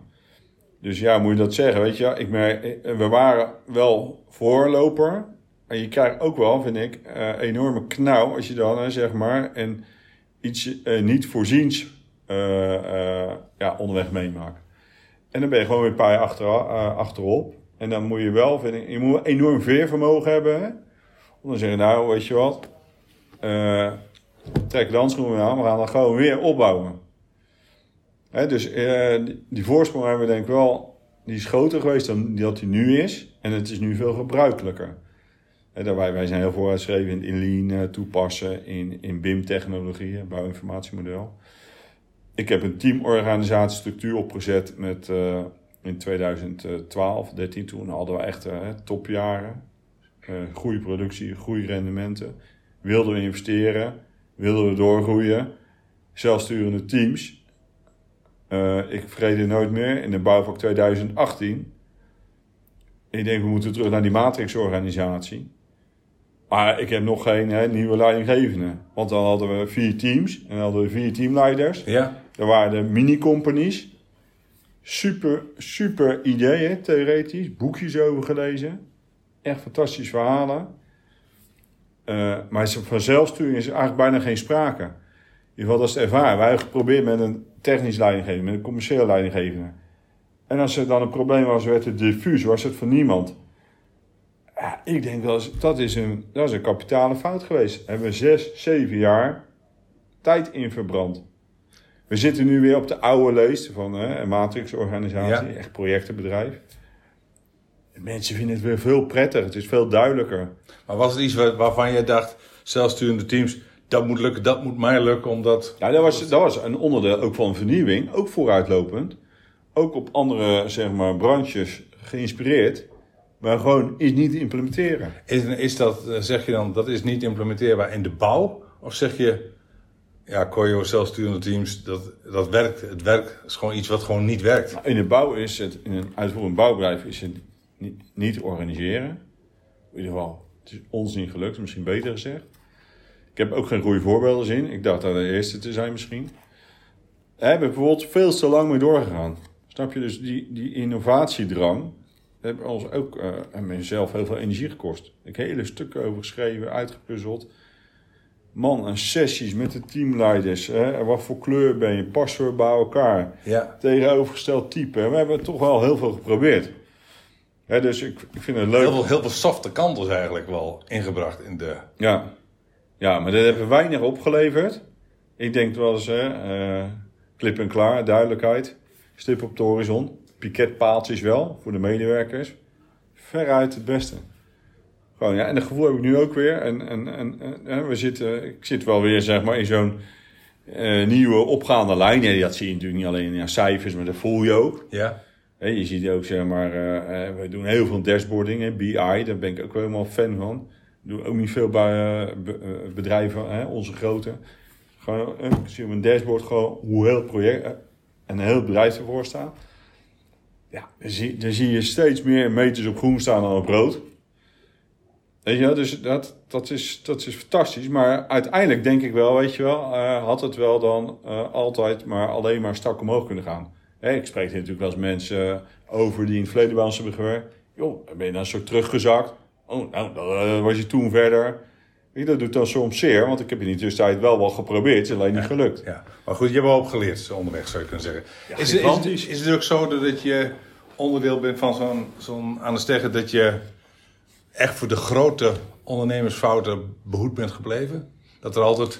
Dus ja, moet je dat zeggen, weet je. Ik merk, we waren wel voorloper. En je krijgt ook wel, vind ik, eh, enorme knauw als je dan, eh, zeg maar, en iets eh, niet voorziens eh, eh, ja, onderweg meemaakt. En dan ben je gewoon weer een paar jaar achter, eh, achterop. En dan moet je wel, vind ik, je moet enorm veervermogen hebben. Hè? Om dan zeggen, nou, weet je wat, eh, trek de handschoenen aan, we gaan dan gewoon weer opbouwen. Dus eh, die, voorsprong hebben we denk ik wel, die is groter geweest dan dat die nu is. En het is nu veel gebruikelijker. Hè, dat wij, zijn heel vooruitgeschreven in, in Lean eh, toepassen, in, in BIM-technologieën, bouwinformatiemodel. Ik heb een teamorganisatiestructuur opgezet met, eh, in 2012, 13. Toen hadden we echt topjaren. Goede productie, goede rendementen. Wilden we investeren, wilden we doorgroeien. Zelfsturende teams. Eh, ik het nooit meer. In de bouwvak 2018. Ik denk, we moeten terug naar die matrixorganisatie. Maar ik heb nog geen hè, nieuwe leidinggevende. Want dan hadden we vier teams. En dan hadden we vier teamleiders. Ja. Er waren de mini-companies. Super, super ideeën, theoretisch. Boekjes over gelezen. Echt fantastische verhalen. Eh, maar van zelfsturing is er eigenlijk bijna geen sprake. Ieder geval, dat is de ervaring. Wij hebben geprobeerd met een technisch leidinggevende, met een commercieel leidinggevende. En als er dan een probleem was, werd het diffuus, was het voor niemand. Ja, ik denk dat is, dat is een, dat is een kapitale fout geweest. Daar hebben we zes, zeven jaar tijd in verbrand. We zitten nu weer op de oude leest van hè, een matrixorganisatie, Ja. echt projectenbedrijf. Mensen vinden het weer veel prettiger, het is veel duidelijker. Maar was het iets waar- waarvan je dacht, zelfsturende teams, dat moet lukken, dat moet mij lukken, omdat... Ja, dat was, dat was een onderdeel ook van vernieuwing, ook vooruitlopend. Ook op andere zeg maar, branches geïnspireerd, maar gewoon iets niet te implementeren. Is, is dat, eh, zeg je dan, dat is niet implementeerbaar in de bouw? Of zeg je, ja, Coyo, zelfsturende teams, dat, dat werkt. Het werkt is gewoon iets wat gewoon niet werkt. In de bouw is het, in een uitvoerend bouwbedrijf is het niet, niet te organiseren. In ieder geval, het is ons niet gelukt, misschien beter gezegd. Ik heb ook geen goede voorbeelden zien. Ik dacht daar de eerste te zijn misschien. Daar hebben we bijvoorbeeld veel te lang mee doorgegaan. Snap je? Dus die, die innovatiedrang hebben ons ook eh en mezelf heel veel energie gekost. Ik heb hele stukken over geschreven, uitgepuzzeld. Man, en sessies met de teamleiders. Hè? Wat voor kleur ben je? Passen we bij elkaar? Ja. tegenovergesteld type. En we hebben toch wel heel veel geprobeerd. Hè, dus ik, ik vind het leuk. Heel veel, heel veel softe kantels eigenlijk wel ingebracht in de... Ja. Ja, maar dat hebben weinig opgeleverd. Ik denk wel eens, hè, eh, klip en klaar, duidelijkheid. Stip op de horizon. Piketpaaltjes wel, voor de medewerkers. Veruit het beste. Gewoon, ja, en dat gevoel heb ik nu ook weer. En, en, en, en, we zitten, ik zit wel weer, zeg maar, in zo'n eh, nieuwe opgaande lijn. Ja, dat zie je natuurlijk niet alleen in ja, cijfers, maar dat voel je ook. Ja. Je ziet ook, zeg maar, eh, we doen heel veel dashboarding, hè, BI, daar ben ik ook wel helemaal fan van. Doen ook niet veel bij eh, eh, bedrijven, hè, onze grote. Gewoon, ik zie op een dashboard gewoon hoe heel project eh, en heel het bedrijf ervoor staat. Ja, dan zie, zie je steeds meer meters op groen staan dan op rood. Weet je dus dat, dat, is, dat is fantastisch. Maar uiteindelijk denk ik wel, weet je wel, had het wel dan altijd maar alleen maar strak omhoog kunnen gaan. Ik spreek hier natuurlijk wel eens mensen over die in het verleden bij hebben gewerkt. Joh, ben je dan zo teruggezakt. Oh, nou, dan eh, was je toen verder. Dat doet dan soms zeer, want ik heb in die tussentijd wel wel geprobeerd, het is alleen niet gelukt. Ja, maar goed, je hebt wel opgeleerd onderweg, zou je kunnen zeggen. Ja, is, het, is, is het ook zo dat je onderdeel bent van zo'n zo'n aan de steggen dat je echt voor de grote ondernemersfouten behoed bent gebleven? Dat er altijd,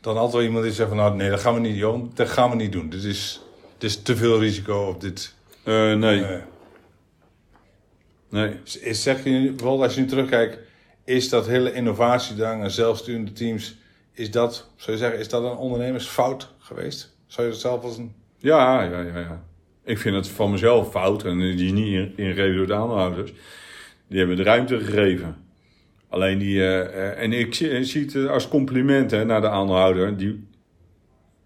dan altijd wel iemand is die zegt van nou nee, dat gaan we niet doen, dat gaan we niet doen. Dit is, dit is te veel risico of dit... Eh, nee, eh, nee. zeg je bijvoorbeeld als je nu terugkijkt, is dat hele innovatiedrang en zelfsturende teams, is dat, zou je zeggen, is dat een ondernemersfout geweest? Zou je dat zelf als een... Ja, ja, ja, ja. Ik vind het van mezelf fout en die is niet in- ingegeven door de aandeelhouders. Die hebben de ruimte gegeven. Alleen die, eh, eh, en ik zie, zie het als compliment hè, naar de aandeelhouder. Die,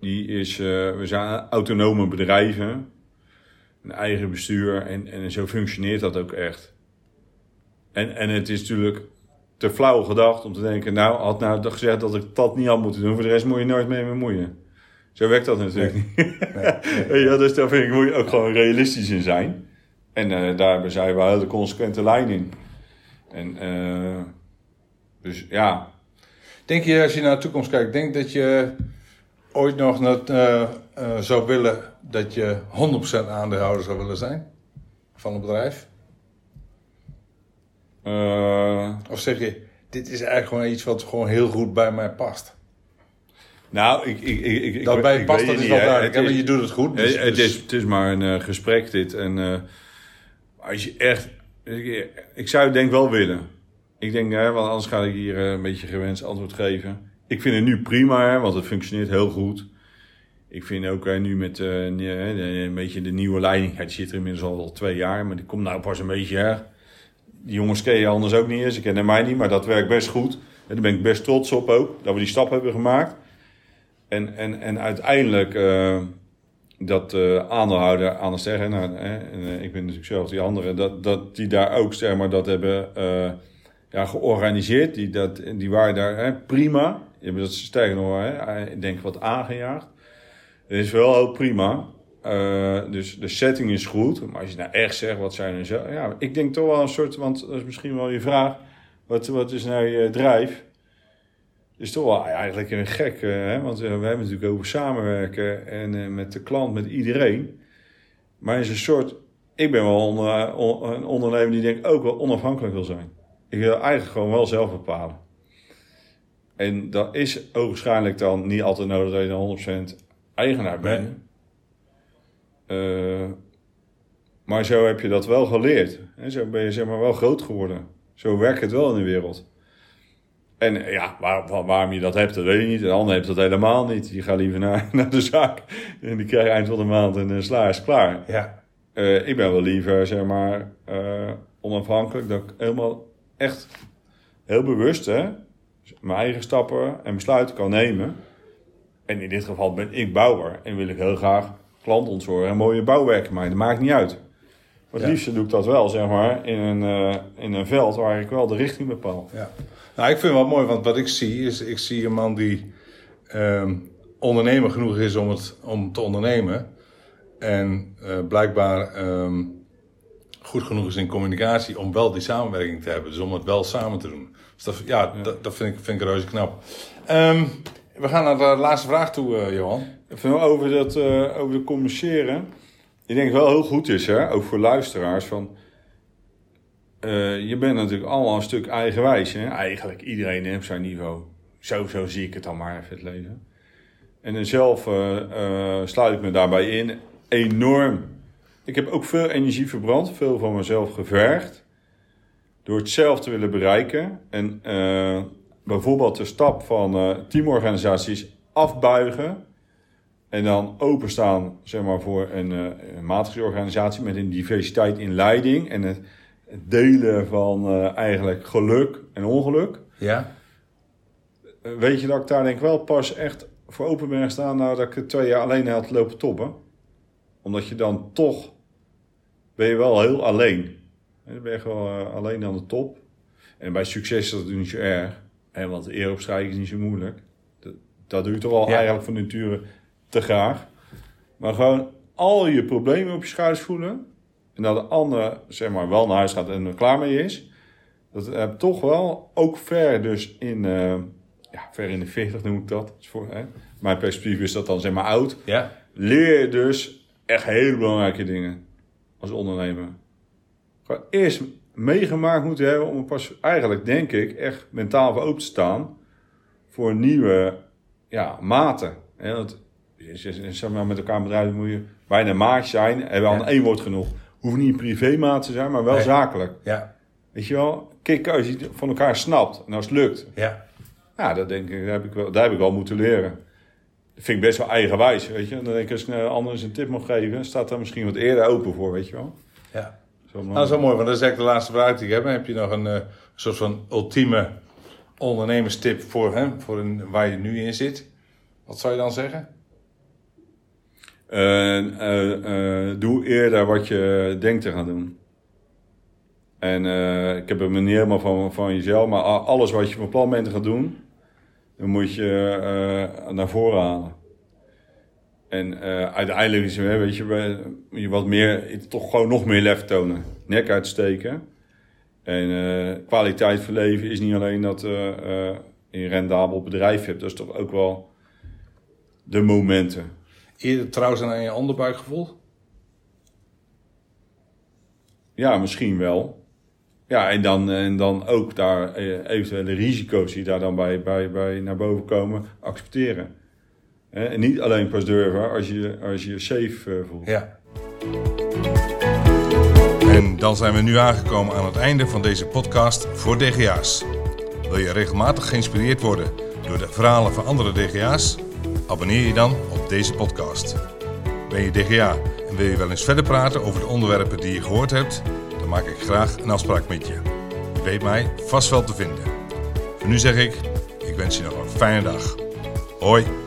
die is, eh, we zijn autonome bedrijven, een eigen bestuur en, en zo functioneert dat ook echt. En, en het is natuurlijk te flauw gedacht om te denken, nou, had nou gezegd dat ik dat niet had moeten doen, voor de rest moet je nooit mee bemoeien. Zo werkt dat natuurlijk niet. ja, dus daar vind ik, moet je ook gewoon realistisch in zijn. En eh, daar hebben zij wel een hele consequente lijn in. En, eh, dus ja, Denk je, als je naar de toekomst kijkt, denk dat je ooit nog naar, eh, eh, zou willen dat je 100% aandeelhouder zou willen zijn van een bedrijf? eh, Of zeg je, dit is eigenlijk gewoon iets wat gewoon heel goed bij mij past? nou, ik, ik, ik, ik, dat bij je past, dat is wel duidelijk. Is- je doet het goed. dus- het, dus- is, het is maar een gesprek dit. En als je echt... Ik, ik zou het denk wel willen. Ik denk, hè, want anders ga ik hier een beetje gewenst antwoord geven. Ik vind het nu prima, hè, want het functioneert heel goed. Ik vind ook hè, nu met eh, de- een beetje de nieuwe leiding. Die zit er inmiddels al wel twee jaar, maar die komt nou pas een beetje... Hè, die jongens ken je anders ook niet eens. Ze kennen mij niet, maar dat werkt best goed. En daar ben ik best trots op ook, dat we die stap hebben gemaakt. En, en, en uiteindelijk eh, dat eh aandeelhouder aan het zeggen, nou, en, ik ben natuurlijk zelf die andere, dat, dat die daar ook zeg maar, dat hebben ja, georganiseerd. Die, dat, die waren daar hè, prima. Hebben dat sterker nog, hè, ik denk wat aangejaagd. Het is wel heel prima. Eh, dus de setting is goed. Maar als je nou echt zegt, wat zijn er zo... Ja, ik denk toch wel een soort... Want dat is misschien wel je vraag. Wat, wat is nou je drijf? is toch wel eigenlijk een gek, eh, hè? want eh, we hebben natuurlijk over samenwerken en met de klant, met iedereen. Maar is een soort, ik ben wel een, een ondernemer die denk ook wel onafhankelijk wil zijn. Ik wil eigenlijk gewoon wel zelf bepalen. En dat is ogenschijnlijk dan niet altijd nodig dat je dan 100% eigenaar bent. Eh, maar zo heb je dat wel geleerd. En zo ben je zeg maar wel groot geworden. Zo werkt het wel in de wereld. En eh, ja, waar, waar- waarom je dat hebt, dat weet je niet. De ander heeft dat helemaal niet. Die gaat liever naar, naar de zaak. En die krijgt eind van de maand een uh, slaars klaar. Ja, Eh, ik ben wel liever, zeg maar, eh, onafhankelijk. Dat ik helemaal echt heel bewust, hè, mijn eigen stappen en besluiten kan nemen. En in dit geval ben ik bouwer en wil ik heel graag klanten ontzorgen en mooie bouwwerken maken. Dat maakt niet uit. Maar het Ja. liefste doe ik dat wel, zeg maar, in een, eh, in een veld waar ik wel de richting bepaal. ja. Nou, ik vind het wel mooi, want wat ik zie is, ik zie een man die ehm, ondernemer genoeg is om, het, om te ondernemen. En eh, blijkbaar ehm, goed genoeg is in communicatie om wel die samenwerking te hebben. Dus om het wel samen te doen. Dus dat, ja, Dat, dat vind ik, vind ik reuze knap. Ehm, we gaan naar de laatste vraag toe, eh, Johan. Even over, dat, eh, over de communiceren. Ik denk wel heel goed is, hè, ook voor luisteraars, van... eh, je bent natuurlijk allemaal een stuk eigenwijs. Hè? Eigenlijk iedereen heeft zijn niveau. Zo, zo zie ik het dan maar even het leven. En dan zelf sluit ik me daarbij in. Enorm. Ik heb ook veel energie verbrand, veel van mezelf gevergd. Door het zelf te willen bereiken. En eh, bijvoorbeeld de stap van eh, teamorganisaties afbuigen. En dan openstaan zeg maar, voor een, eh, een met een diversiteit in leiding. En het, delen van eigenlijk geluk en ongeluk. Ja? Weet je dat ik daar denk ik wel pas echt voor open ben gestaan nadat ik het twee jaar alleen had lopen toppen. Omdat je dan toch, ben je wel heel alleen. En Dan ben je gewoon eh, alleen aan de top. En bij succes is dat natuurlijk niet zo erg. Hè, want eer opstrijken is niet zo moeilijk. Dat, dat doe je toch al Ja. eigenlijk van nature te graag. Maar gewoon al je problemen op je schouders voelen. En dat de ander zeg maar wel naar huis gaat en er klaar mee is. Dat heb toch wel, ook ver dus in, eh, ja, ver in de 40 noem ik dat. Voor, hè. Mijn perspectief is dat dan zeg maar oud. Ja? Leer je dus echt hele belangrijke dingen als ondernemer. Gewoon eerst meegemaakt moeten hebben om pas eigenlijk, denk ik, echt mentaal voor open te staan voor nieuwe ja, maten. Je- je- zeg maar, met elkaar bedrijven moet je bijna maat zijn. En wel Ja. aan één woord genoeg. Hoeft niet een privémaat te zijn, maar wel Nee. zakelijk. Ja? Weet je wel, kijk, als je het van elkaar snapt en als het lukt. Ja? Ja, dat denk ik, daar heb ik wel, daar heb ik wel moeten leren. Dat vind ik best wel eigenwijs, weet je. Dan denk ik, als ik anders een tip mag geven, staat daar misschien wat eerder open voor, weet je wel. Ja. Zo Nou, dat is wel mooi, want dat is eigenlijk de laatste vraag die ik heb. Heb je nog een eh, soort van ultieme ondernemerstip voor, hè, voor een, waar je nu in zit? Wat zou je dan zeggen? Eh, eh, doe eerder wat je denkt te gaan doen. En ik heb een manier maar van, van jezelf, maar alles wat je van plan bent te gaan doen, dan moet je naar voren halen. En eh, uiteindelijk is het, weet je, wat meer, toch gewoon nog meer lef tonen. Nek uitsteken. En eh, kwaliteit van leven is niet alleen dat eh, je een rendabel bedrijf hebt, dat is toch ook wel de momenten. Eerder trouw zijn aan je onderbuikgevoel? Ja, misschien wel. Ja, en dan, en dan ook daar eventuele risico's die daar dan bij, bij, bij naar boven komen, accepteren. En niet alleen pas durven als je als je je safe eh, voelt. Ja. En dan zijn we nu aangekomen aan het einde van deze podcast voor DGA's. Wil je regelmatig geïnspireerd worden door de verhalen van andere DGA's? Abonneer je dan op deze podcast. Ben je DGA en wil je wel eens verder praten over de onderwerpen die je gehoord hebt? Dan maak ik graag een afspraak met je. Je weet mij vast wel te vinden. Voor nu zeg ik, ik wens je nog een fijne dag. Hoi!